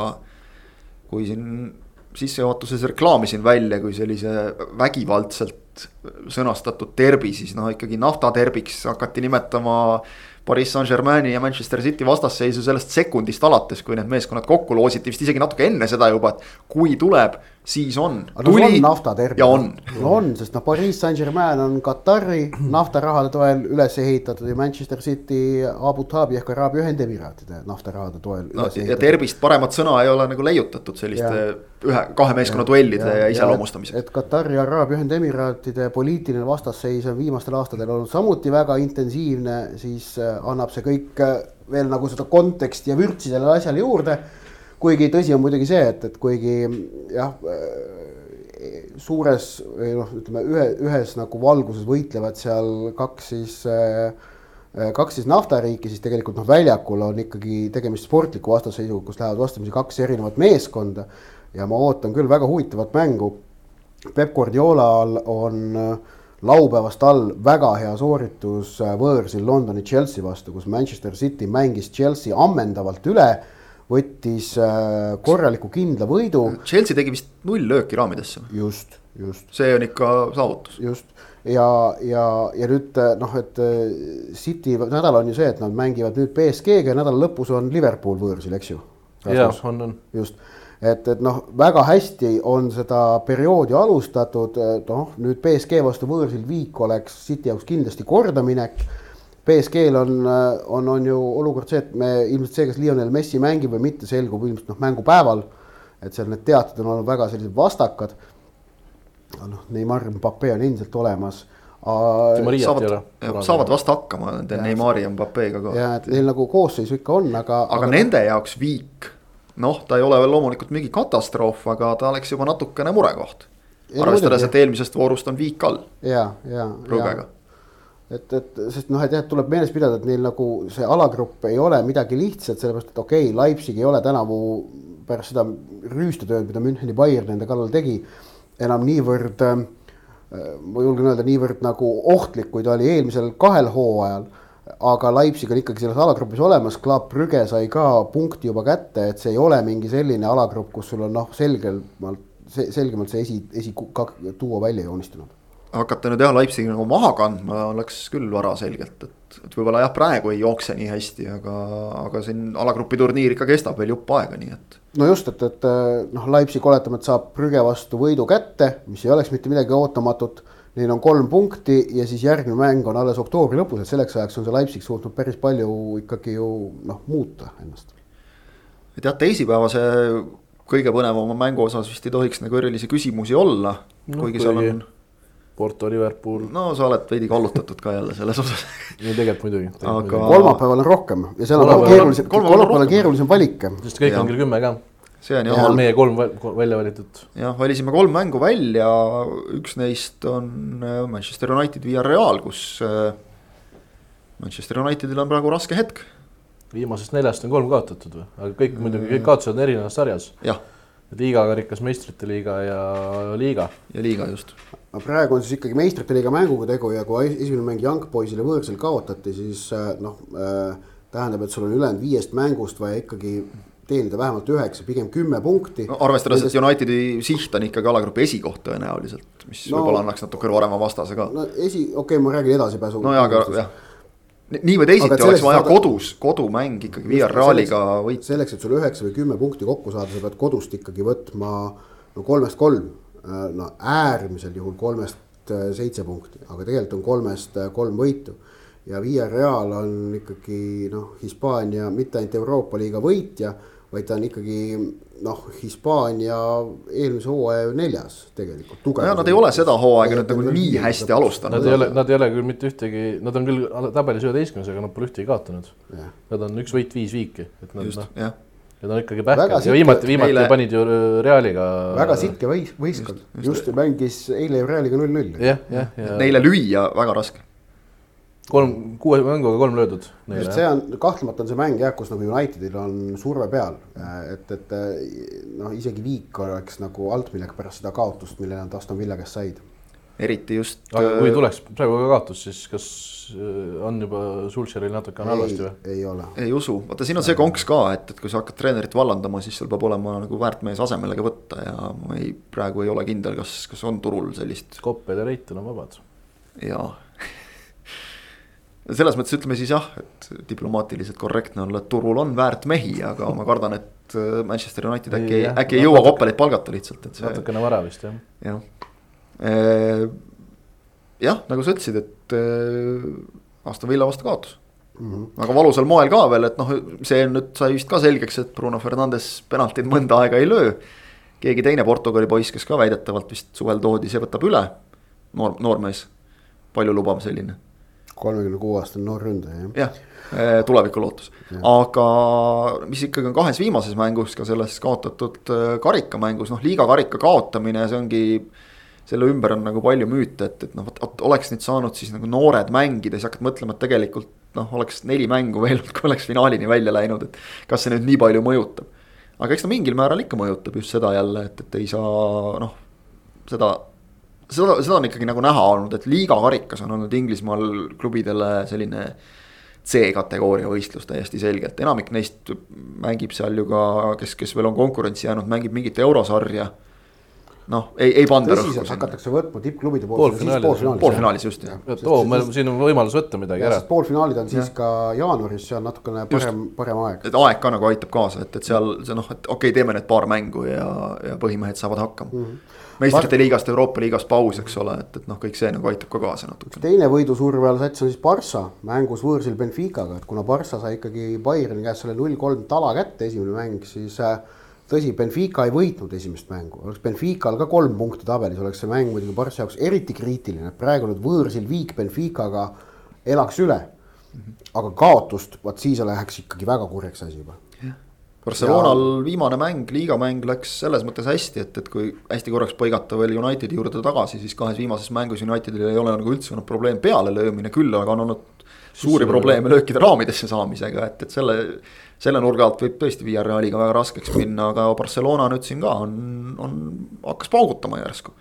kui siin sissejuhatuses reklaamisin välja kui sellise vägivaldselt sõnastatud derbi, siis noh, ikkagi naftaderbiks hakati nimetama Pariis Saint-Germaini ja Manchester City vastasseisu sellest sekundist alates, kui need meeskonnad kokku loositi, vist isegi natuke enne seda juba, et kui tuleb, siis on. aga no on naftaderbi. ja on. no on, sest noh, Pariis Saint-Germain on Katari naftarahade toel üles ehitatud ja Manchester City Abu Dhabi ehk Araabia Ühendemiraatide naftarahade toel no, ja derbist paremat sõna ei ole nagu leiutatud selliste ja. ühe, kahe meeskonna duellide ja, iseloomustamiseks. et Katari ja Araabia Ühendemiraatide poliitiline vastasseis on viimastel aastatel olnud samuti väga intensiivne, siis äh, annab see kõik äh, veel nagu seda konteksti ja vürtsi sellele asjale juurde. Kuigi tõsi on muidugi see, et, et kuigi jah, äh, suures noh, ütleme ühe, ühes nagu valguses võitlevad seal kaks siis äh, kaks siis naftariiki, siis tegelikult noh, väljakul on ikkagi tegemist sportliku vastasseisuga, kus lähevad vastamisi kaks erinevat meeskonda. ja ma ootan küll väga huvitavat mängu. Peep Guardiolal on äh, laupäevast all väga hea sooritus äh, võõrsil Londoni Chelsea vastu, kus Manchester City mängis Chelsea ammendavalt üle, võttis äh, korraliku kindla võidu. Chelsea tegi vist null lööki raamidesse. just, just. see on ikka saavutus. just ja, ja, ja nüüd äh, noh, et City nädal on ju see, et nad mängivad nüüd BSG-ga ja nädala lõpus on Liverpool võõrsil, eks ju. jah, on, on. just et, et noh, väga hästi on seda perioodi alustatud, noh nüüd BSG vastu võõrsil viik oleks City jaoks kindlasti kordaminek. BSG-l on, on, on ju olukord see, et me ilmselt see, kas Lionel Messi mängib või mitte, selgub ilmselt noh, mängupäeval. et seal need teated on olnud väga sellised vastakad. noh, Neimar, Mbappe on endiselt olemas saavad, saavad vast hakkama nende Neimari ja Mbappega ka. ja, et neil nagu koosseisu ikka on, aga. aga nende jaoks viik noh, ta ei ole veel loomulikult mingi katastroof, aga ta oleks juba natukene murekoht. arvestades, et eelmisest voorust on viik all. ja, ja. Rõgega. Et, et sest noh, et jah, tuleb meeles pidada, et neil nagu see alagrupp ei ole midagi lihtsat, sellepärast et okei okay,, Leipzig ei ole tänavu pärast seda rüüstetööd, mida Müncheni Bayern nende kallal tegi, enam niivõrd äh, ma julgen öelda, niivõrd nagu ohtlik, kui ta oli eelmisel kahel hooajal aga Leipzig on ikkagi selles alagrupis olemas, Club Brügge sai ka punkti juba kätte, et see ei ole mingi selline alagrupp, kus sul on noh, selgemalt, selgemalt see esi, esi tuua välja joonistunud. Hakata nüüd jah, Leipzigi nagu maha kandma oleks küll vara selgelt, et, et võib-olla jah, praegu ei jookse nii hästi, aga, aga siin alagrupi turniir ikka kestab veel jupp aega, nii et. no just, et, et noh, Leipzig oletame, et saab Brügge vastu võidu kätte, mis ei oleks mitte midagi ootamatut Neil on kolm punkti ja siis järgmine mäng on alles oktoobri lõpus, et selleks ajaks on see Leipzig suutnud päris palju ikkagi ju noh, muuta ennast. tead, teisipäevase kõige põnevama mängu osas vist ei tohiks nagu erilisi küsimusi olla no,, kuigi seal on. Porto, Liverpool. no sa oled veidi kallutatud ka jälle selles osas *laughs* ei, tegelikult muidugi. aga kolmapäeval on rohkem ja seal on keerulisem, kolmapäeval on keerulisem valik. sest kõik ja. on kell kümme ka see on jah. meie kolm välja valitud. jah, valisime kolm mängu välja, üks neist on äh, Manchester United Villarreal, kus äh, Manchester Unitedil on praegu raske hetk. viimasest neljast on kolm kaotatud või, aga kõik muidugi, kõik kaotused on erinevas sarjas. liigakarikas, meistrite liiga ja liiga. ja liiga just. Praegu on siis ikkagi meistrite liiga mänguga tegu ja kui esimene mäng Young Boysile võõrsil kaotati, siis äh, noh äh, tähendab, et sul on ülejäänud viiest mängust vaja ikkagi teenida vähemalt üheksa, pigem kümme punkti no,. arvestades Nendest..., et Unitedi siht on ikkagi alagrupi esikoht tõenäoliselt, mis no, võib-olla annaks natuke parema vastase ka. no esi, okei okay,, ma räägin edasipääsu. no jaa, aga jah nii või teisiti oleks vaja saada... kodus, kodumäng ikkagi Villarrealiga võita. selleks, et sul üheksa või kümme punkti kokku saada, sa pead kodust ikkagi võtma no kolmest kolm. Äh, no äärmisel juhul kolmest äh, seitse punkti, aga tegelikult on kolmest äh, kolm võitu ja Villarreal on ikkagi noh, Hispaania mitte ainult Euroopa liiga võitja vaid ta on ikkagi noh, Hispaania eelmise hooaja neljas tegelikult. ja nad ei ole seda hooaega nüüd nagu nii hästi alustanud. Nad ei ole, nad ei ole küll mitte ühtegi, nad on küll tabelis üheteistkümnes, aga nad pole ühtegi kaotanud. Nad on üks võit, viis viiki, et nad noh. Need on ikkagi pähkad ja viimati, viimati Eile... panid ju Realiga. väga sitke võis-, võistkond, just, just mängis eile Realiga null-null. jah, jah, ja. Neile lüüa väga raske kolm, kuue mänguga kolm löödud. just see on, kahtlemata on see mäng jah, kus nagu Unitedil on surve peal, et, et noh, isegi viik oleks nagu alt, millega pärast seda kaotust, mille nad Aston Villa käest said. Eriti just. aga kui tuleks praegu ka kaotus, siis kas on juba Sulcheril natuke on halvasti või? ei ole. ei usu, vaata siin on see konks ka, et, et kui sa hakkad treenerit vallandama, siis sul peab olema nagu väärt mees asemele võtta ja ma ei, praegu ei ole kindel, kas, kas on turul sellist. Koppel ja Reitel on vabad. jaa *laughs* selles mõttes ütleme siis jah, et diplomaatiliselt korrektne olla, et turul on väärt mehi, aga ma kardan, et äh, Manchester United äkki, äkki ei jõua Koppelit palgata lihtsalt, et see. natukene vara vist jah. jah, äh, jah, nagu sa ütlesid, et äh, Aston Villa vastu kaotus mm. -hmm. aga valusal moel ka veel, et noh, see nüüd sai vist ka selgeks, et Bruno Fernandes penaltid mõnda aega ei löö. keegi teine Portugali poiss, kes ka väidetavalt vist suvel toodi, see võtab üle. noor, noormees, palju lubav selline kolmekümne kuue aastane noor ründaja, jah. jah, eh, tulevikulootus, aga mis ikkagi on kahes viimases mängus, ka selles kaotatud karikamängus, noh liiga karika kaotamine, see ongi. Selle ümber on nagu palju müüte, et, et noh, vot oleks nüüd saanud siis nagu noored mängida, siis hakkad mõtlema, et tegelikult noh, oleks neli mängu veel, *laughs* kui oleks finaalini välja läinud, et kas see nüüd nii palju mõjutab. aga eks ta mingil määral ikka mõjutab just seda jälle, et, et ei saa noh, seda seda, seda on ikkagi nagu näha olnud, et liiga karikas on olnud Inglismaal klubidele selline C-kategooria võistlus täiesti selgelt, enamik neist mängib seal ju ka, kes, kes veel on konkurentsi jäänud, mängib mingit eurosarja noh, ei, ei panda rõhku. tõsiselt hakatakse võtma tippklubide poolt. poolfinaalis, poolfinaalis just jah. too, meil siin on võimalus võtta midagi ära. poolfinaalid on siis ja. ka jaanuaris, see on natukene parem, parem aeg. et aeg ka nagu aitab kaasa, et, et seal see noh, et okei okay,, teeme need paar mängu ja, ja põhimehed saavad hakkama mm. -hmm meistrite liigast, Euroopa liigast paus, eks ole, et, et noh, kõik see nagu aitab ka kaasa natuke. teine võidusurve all sats on siis Barca mängus võõrsil Benficaga, et kuna Barca sai ikkagi Bayerni käest selle null kolm tala kätte, esimene mäng, siis äh, tõsi, Benfica ei võitnud esimest mängu, oleks Benfical ka kolm punkti tabelis, oleks see mäng muidugi Barca jaoks eriti kriitiline, et praegu nüüd võõrsil viik Benficaga elaks üle. aga kaotust, vot siis läheks ikkagi väga kurjaks asi juba Barcelonal ja... viimane mäng, liigamäng läks selles mõttes hästi, et, et kui hästi korraks põigata veel Unitedi juurde tagasi, siis kahes viimases mängus Unitedil ei ole nagu üldse olnud probleem pealelöömine, küll aga on olnud suuri probleeme löökide raamidesse saamisega, et, et selle. selle nurga alt võib tõesti Villarealiga väga raskeks minna, aga Barcelona nüüd siin ka on, on, hakkas paugutama järsku.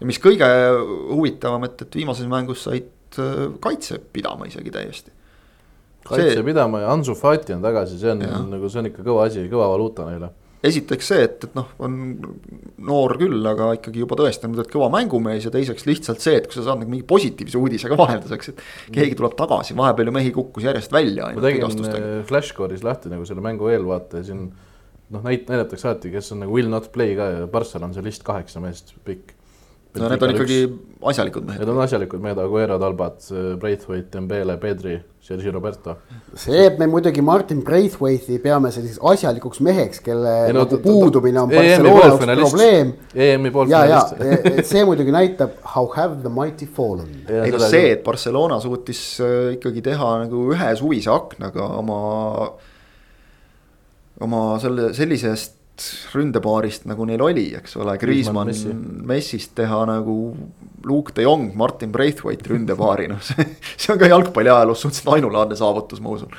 ja mis kõige huvitavam, et, et viimases mängus said äh, kaitse pidama isegi täiesti kaitse see... pidama ja Ansu Fati on tagasi, see on ja. nagu, see on ikka kõva asi, kõva valuuta neile. esiteks see, et, et noh, on noor küll, aga ikkagi juba tõestanud, et kõva mängumees ja teiseks lihtsalt see, et kui sa saad nagu mingi positiivse uudise ka *laughs* vahelduseks, et keegi tuleb tagasi, vahepeal ju mehi kukkus järjest välja. ma tegin äh, Flashcore'is lahti nagu selle mängu eelvaate ja siin noh, näit-, näidatakse alati, kes on nagu will not play ka ja Barssal on see list kaheksa meest pikk no need on ikkagi asjalikud mehed. Need on asjalikud mehed, Aguero, Talbat, Braithwaite, Dembele, Pedri, Sergio Roberto. see, et me muidugi Martin Braithwaite'i peame selliseks asjalikeks meheks, kelle no, nagu puudumine on Barcelona jaoks probleem. EM-i poolfinalist. E, see muidugi näitab how have the mighty fallen. ei no see, et Barcelona suutis äh, ikkagi teha nagu ühe suvise aknaga oma, oma selle, sellisest ründepaarist, nagu neil oli, eks ole, Kriismann Messi. Messist teha nagu Luke de Jong, Martin Braithwaite ründepaari, noh see, see on ka jalgpalli ajaloos suhteliselt ainulaadne saavutus, ma usun.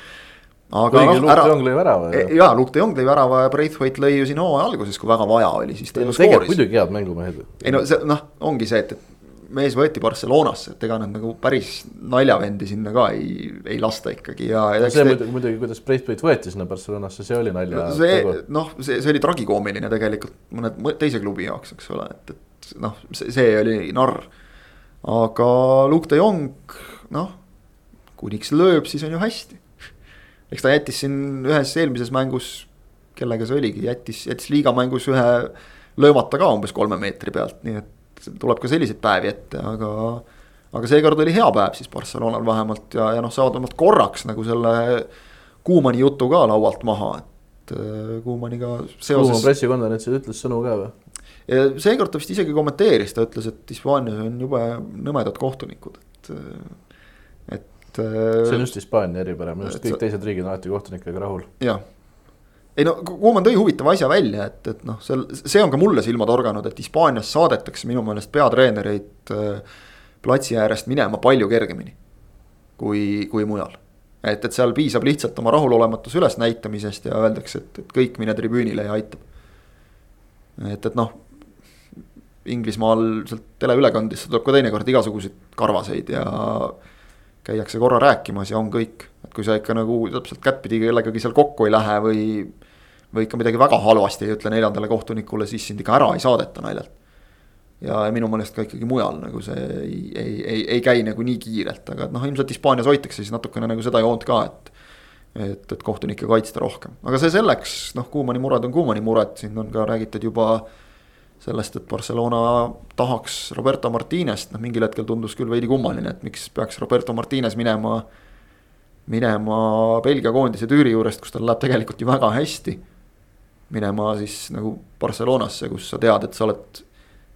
aga noh, Luke de Jong lõi värava. E, jaa, Luke de Jong lõi värava ja Braithwaite lõi ju siin hooaja alguses, kui väga vaja oli, siis ta ju skooris. muidugi head mängumehed. ei no see noh, ongi see, et, et mees võeti Barcelonasse, et ega nad nagu päris naljavendi sinna ka ei, ei lasta ikkagi ja. No see muidugi, muidugi, kuidas Braithwaite võeti sinna Barcelonasse, see oli nalja. see noh, see, see oli tragikoomiline tegelikult mõne teise klubi jaoks, eks ole, et, et noh, see, see oli narr. aga Luke de Jong, noh, kuniks lööb, siis on ju hästi. eks ta jättis siin ühes eelmises mängus, kellega see oligi, jättis, jättis liigamängus ühe löömata ka umbes kolme meetri pealt, nii et tuleb ka selliseid päevi ette, aga. aga seekord oli hea päev siis Barcelonal vähemalt ja, ja noh, saavad vähemalt korraks nagu selle Kuumani jutu ka laualt maha, et äh, Kuumaniga seoses. Kuuman pressikonverentsil ütles sõnu ka või? seekord ta vist isegi kommenteeris, ta ütles, et Hispaanias on jube nõmedad kohtunikud, et, et. see on just Hispaania eripära, minu arust kõik teised riigid on alati kohtunikega rahul. jah ei no Kuuman tõi huvitava asja välja, et, et noh, seal, see on ka mulle silma torganud, et Hispaanias saadetakse minu meelest peatreenereid äh, platsi äärest minema palju kergemini kui, kui mujal. et, et seal piisab lihtsalt oma rahulolematuse ülesnäitamisest ja öeldakse, et, et kõik mine tribüünile ja aitab. et, et noh, Inglismaal sealt teleülekandest tuleb ka teinekord igasuguseid karvaseid ja käiakse korra rääkimas ja on kõik. et kui sa ikka nagu täpselt kättpidi kellegagi seal kokku ei lähe või, või ikka midagi väga halvasti ei ütle neljandale kohtunikule, siis sind ikka ära ei saadeta naljalt. ja minu meelest ka ikkagi mujal nagu see ei, ei, ei, ei käi nagu nii kiirelt, aga noh, ilmselt Hispaanias hoitakse siis natukene nagu seda joont ka, et et, et kohtunikke kaitsta rohkem, aga see selleks, noh, Kuumani mured on Kuumani mured, siin on ka räägitud juba sellest, et Barcelona tahaks Roberto Martinest, noh mingil hetkel tundus küll veidi kummaline, et miks peaks Roberto Martines minema. minema Belgia koondise tüüri juurest, kus tal läheb tegelikult ju väga hästi. minema siis nagu Barcelonasse, kus sa tead, et sa oled.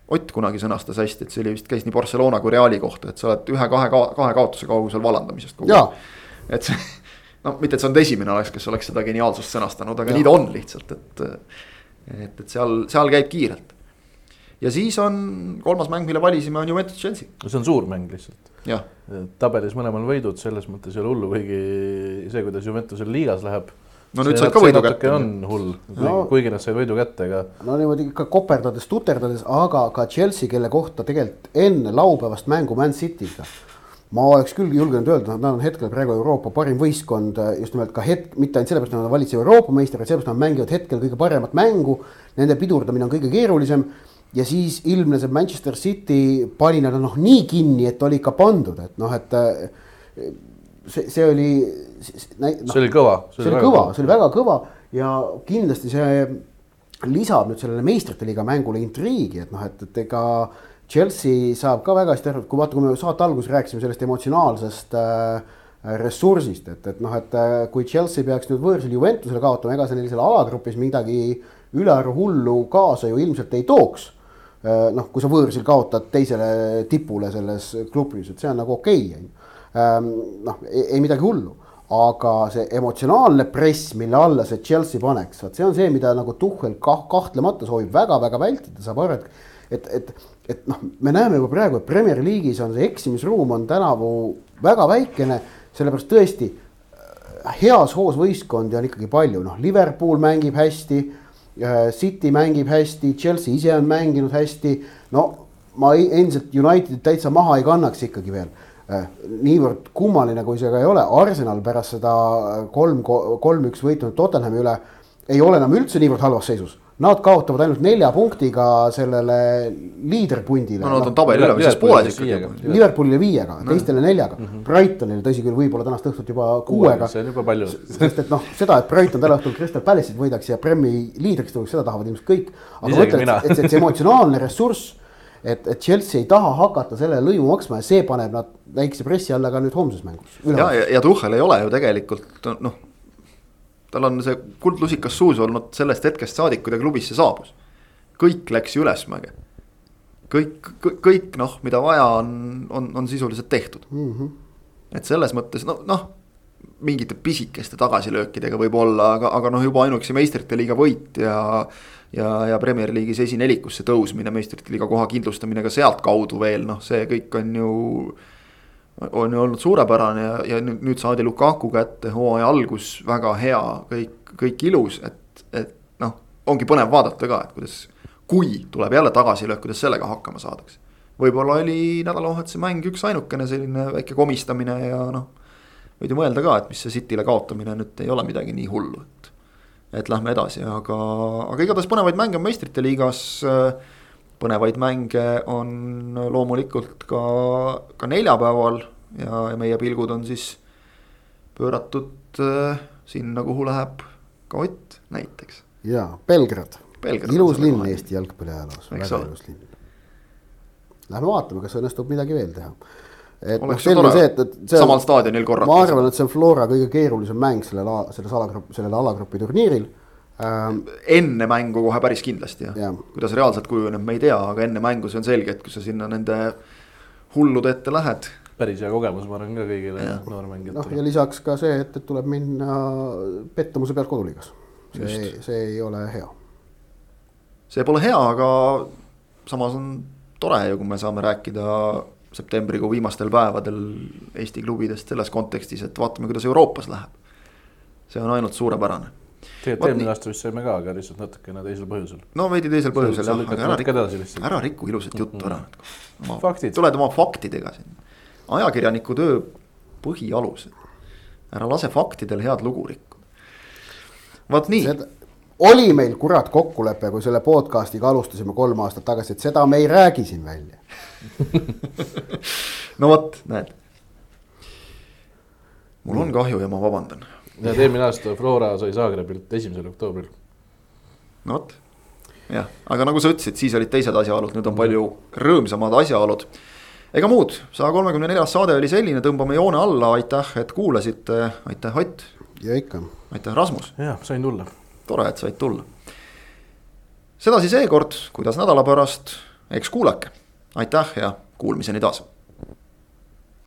Ott kunagi sõnastas hästi, et see oli vist käis nii Barcelona kui Reali kohta, et sa oled ühe-kahe, kahe kaotuse kaugusel vallandamisest. et see no mitte, et see on esimene oleks, kes oleks seda geniaalsust sõnastanud, aga ja. nii ta on lihtsalt, et. et, et seal, seal käib kiirelt. Ja siis on kolmas mäng, mille valisime, on Juventus Chelsea. see on suur mäng lihtsalt. tabelis mõlemal võidud, selles mõttes ei ole hullu, kuigi see, kuidas Juventusel liigas läheb no nüüd said ka võidu kätte. on hull no,, kuigi nad said võidu kätte, aga. no niimoodi ikka koperdades, tuterdades, aga ka Chelsea, kelle kohta tegelikult enne laupäevast mängu Man City'ga ma oleks küll julgenud öelda, et nad on hetkel praegu Euroopa parim võistkond äh, just nimelt ka hetk, mitte ainult sellepärast, et nad on valitsev Euroopa meister, vaid sellepärast, et nad mängivad hetkel kõige paremat mängu. Nende pidurdamine on kõige keerulisem ja siis ilmnes, et Manchester City pani nad noh nii kinni, et oli ikka pandud, et noh, et äh, see, see oli. No, see oli kõva. see oli kõva, see oli väga kõva ja kindlasti see lisab nüüd sellele meistrite liiga mängule intriigi, et noh, et, et ega Chelsea saab ka väga hästi aru, et kui vaata, kui me saate alguses rääkisime sellest emotsionaalsest äh, ressursist, et, et noh, et äh, kui Chelsea peaks nüüd võõrsil Juventusele kaotama, ega see neil seal alagrupis midagi ülearu hullu kaasa ju ilmselt ei tooks. Noh, kui sa võõrsil kaotad teisele tipule selles klubis, et see on nagu okei okay,, on ju. Ähm, noh, ei midagi hullu aga see emotsionaalne press, mille alla see Chelsea paneks, vot see on see, mida nagu Tuhhel kah kahtlemata soovib väga-väga vältida, saab aru, et et, et, et noh, me näeme juba praegu, et Premier League'is on see eksimisruum on tänavu väga väikene, sellepärast tõesti äh, heas hoos võistkondi on ikkagi palju, noh, Liverpool mängib hästi. Äh, City mängib hästi, Chelsea ise on mänginud hästi, no ma endiselt Unitedit täitsa maha ei kannaks ikkagi veel. Äh, niivõrd kummaline, kui see ka ei ole, Arsenal pärast seda kolm, kolm-üks võitnud Tottenhami üle ei ole enam üldse niivõrd halvas seisus Nad kaotavad ainult nelja punktiga sellele liiderpundile. no nad on tabeli ülemises pooles ikkagi. Liverpoolile viiega no., teistele neljaga mm, -hmm. Brightonile tõsi küll, võib-olla tänast õhtut juba kuuega. see on juba palju. sest et noh, seda, et Brighton täna õhtul Crystal Palace'it võidaks ja Premi liidriks tuleks, seda tahavad ilmselt kõik. aga ma ütlen, et, et, see emotsionaalne ressurss, et, et Chelsea ei taha hakata sellele lõivu maksma ja see paneb nad väikse pressi alla ka nüüd homses mängus. ja, ja, ja Tuhhel ei ole ju tegelikult noh tal on see kuldlusikas suus olnud sellest hetkest saadik, kui ta klubisse saabus. kõik läks ju ülesmäge. kõik, kõik noh, mida vaja on, on, on sisuliselt tehtud mm. -hmm. et selles mõttes no, noh, mingite pisikeste tagasilöökidega võib-olla, aga, aga noh, juba ainuüksi meistrite liiga võit ja. ja, ja Premier League'is esinelikusse tõusmine, meistrite liiga koha kindlustamine ka sealtkaudu veel noh, see kõik on ju on ju olnud suurepärane ja, ja nüüd, nüüd saadi Lukaku kätte, hooaja algus väga hea, kõik, kõik ilus, et, et noh, ongi põnev vaadata ka, et kuidas. kui tuleb jälle tagasilöök, kuidas sellega hakkama saadakse. võib-olla oli nädalavahetuse mäng üksainukene selline väike komistamine ja noh. võid ju mõelda ka, et mis see City'le kaotamine nüüd ei ole midagi nii hullu, et. et lähme edasi, aga, aga igatahes põnevaid mänge on meistrite liigas äh, põnevaid mänge on loomulikult ka, ka neljapäeval ja, ja meie pilgud on siis pööratud äh, sinna, kuhu läheb ka Ott näiteks. ja Belgrad, Belgrad, ilus linn. Eesti jalgpalliajaloos, väga ilus linn. Lähme vaatame, kas õnnestub midagi veel teha. et noh, selge see, et, et see samal staadionil korrata. ma arvan, et see on Flora kõige keerulisem mäng sellel, selles alagrupp, sellel alagrupi turniiril. Enne mängu kohe päris kindlasti jah ja., kuidas reaalselt kujuneb, me ei tea, aga enne mängu see on selge, et kui sa sinna nende hullude ette lähed. päris hea kogemus, ma arvan ka kõigile noormängijatele. noh, ja lisaks ka see, et, et tuleb minna pettumuse pealt koduliigas. see, see ei ole hea. see pole hea, aga samas on tore ju, kui me saame rääkida septembrikuu viimastel päevadel Eesti klubidest selles kontekstis, et vaatame, kuidas Euroopas läheb. see on ainult suurepärane tegelikult eelmine aasta vist saime ka, aga lihtsalt natukene teisel põhjusel. no veidi teisel põhjusel jah, aga ära riku, ära riku ilusat juttu ära. Faktid. tuled oma faktidega siin, ajakirjaniku töö põhialused. ära lase faktidel head lugu rikkuda. vot nii, oli meil kurat kokkulepe, kui selle podcast'iga alustasime kolm aastat tagasi, et seda me ei räägi siin välja. *laughs* no vot, näed. mul on kahju ja ma vabandan. Tead, eelmine aasta Flora sai Zagrebilt esimesel oktoobril. no vot, jah, aga nagu sa ütlesid, siis olid teised asjaolud, nüüd on palju rõõmsamad asjaolud. ega muud, saja kolmekümne neljas saade oli selline, tõmbame joone alla, aitäh, et kuulasite, aitäh, Ott, ja ikka. aitäh, Rasmus, jah, sain tulla. tore, et said tulla. sedasi seekord, kuidas nädala pärast, eks kuulake. aitäh ja kuulmiseni taas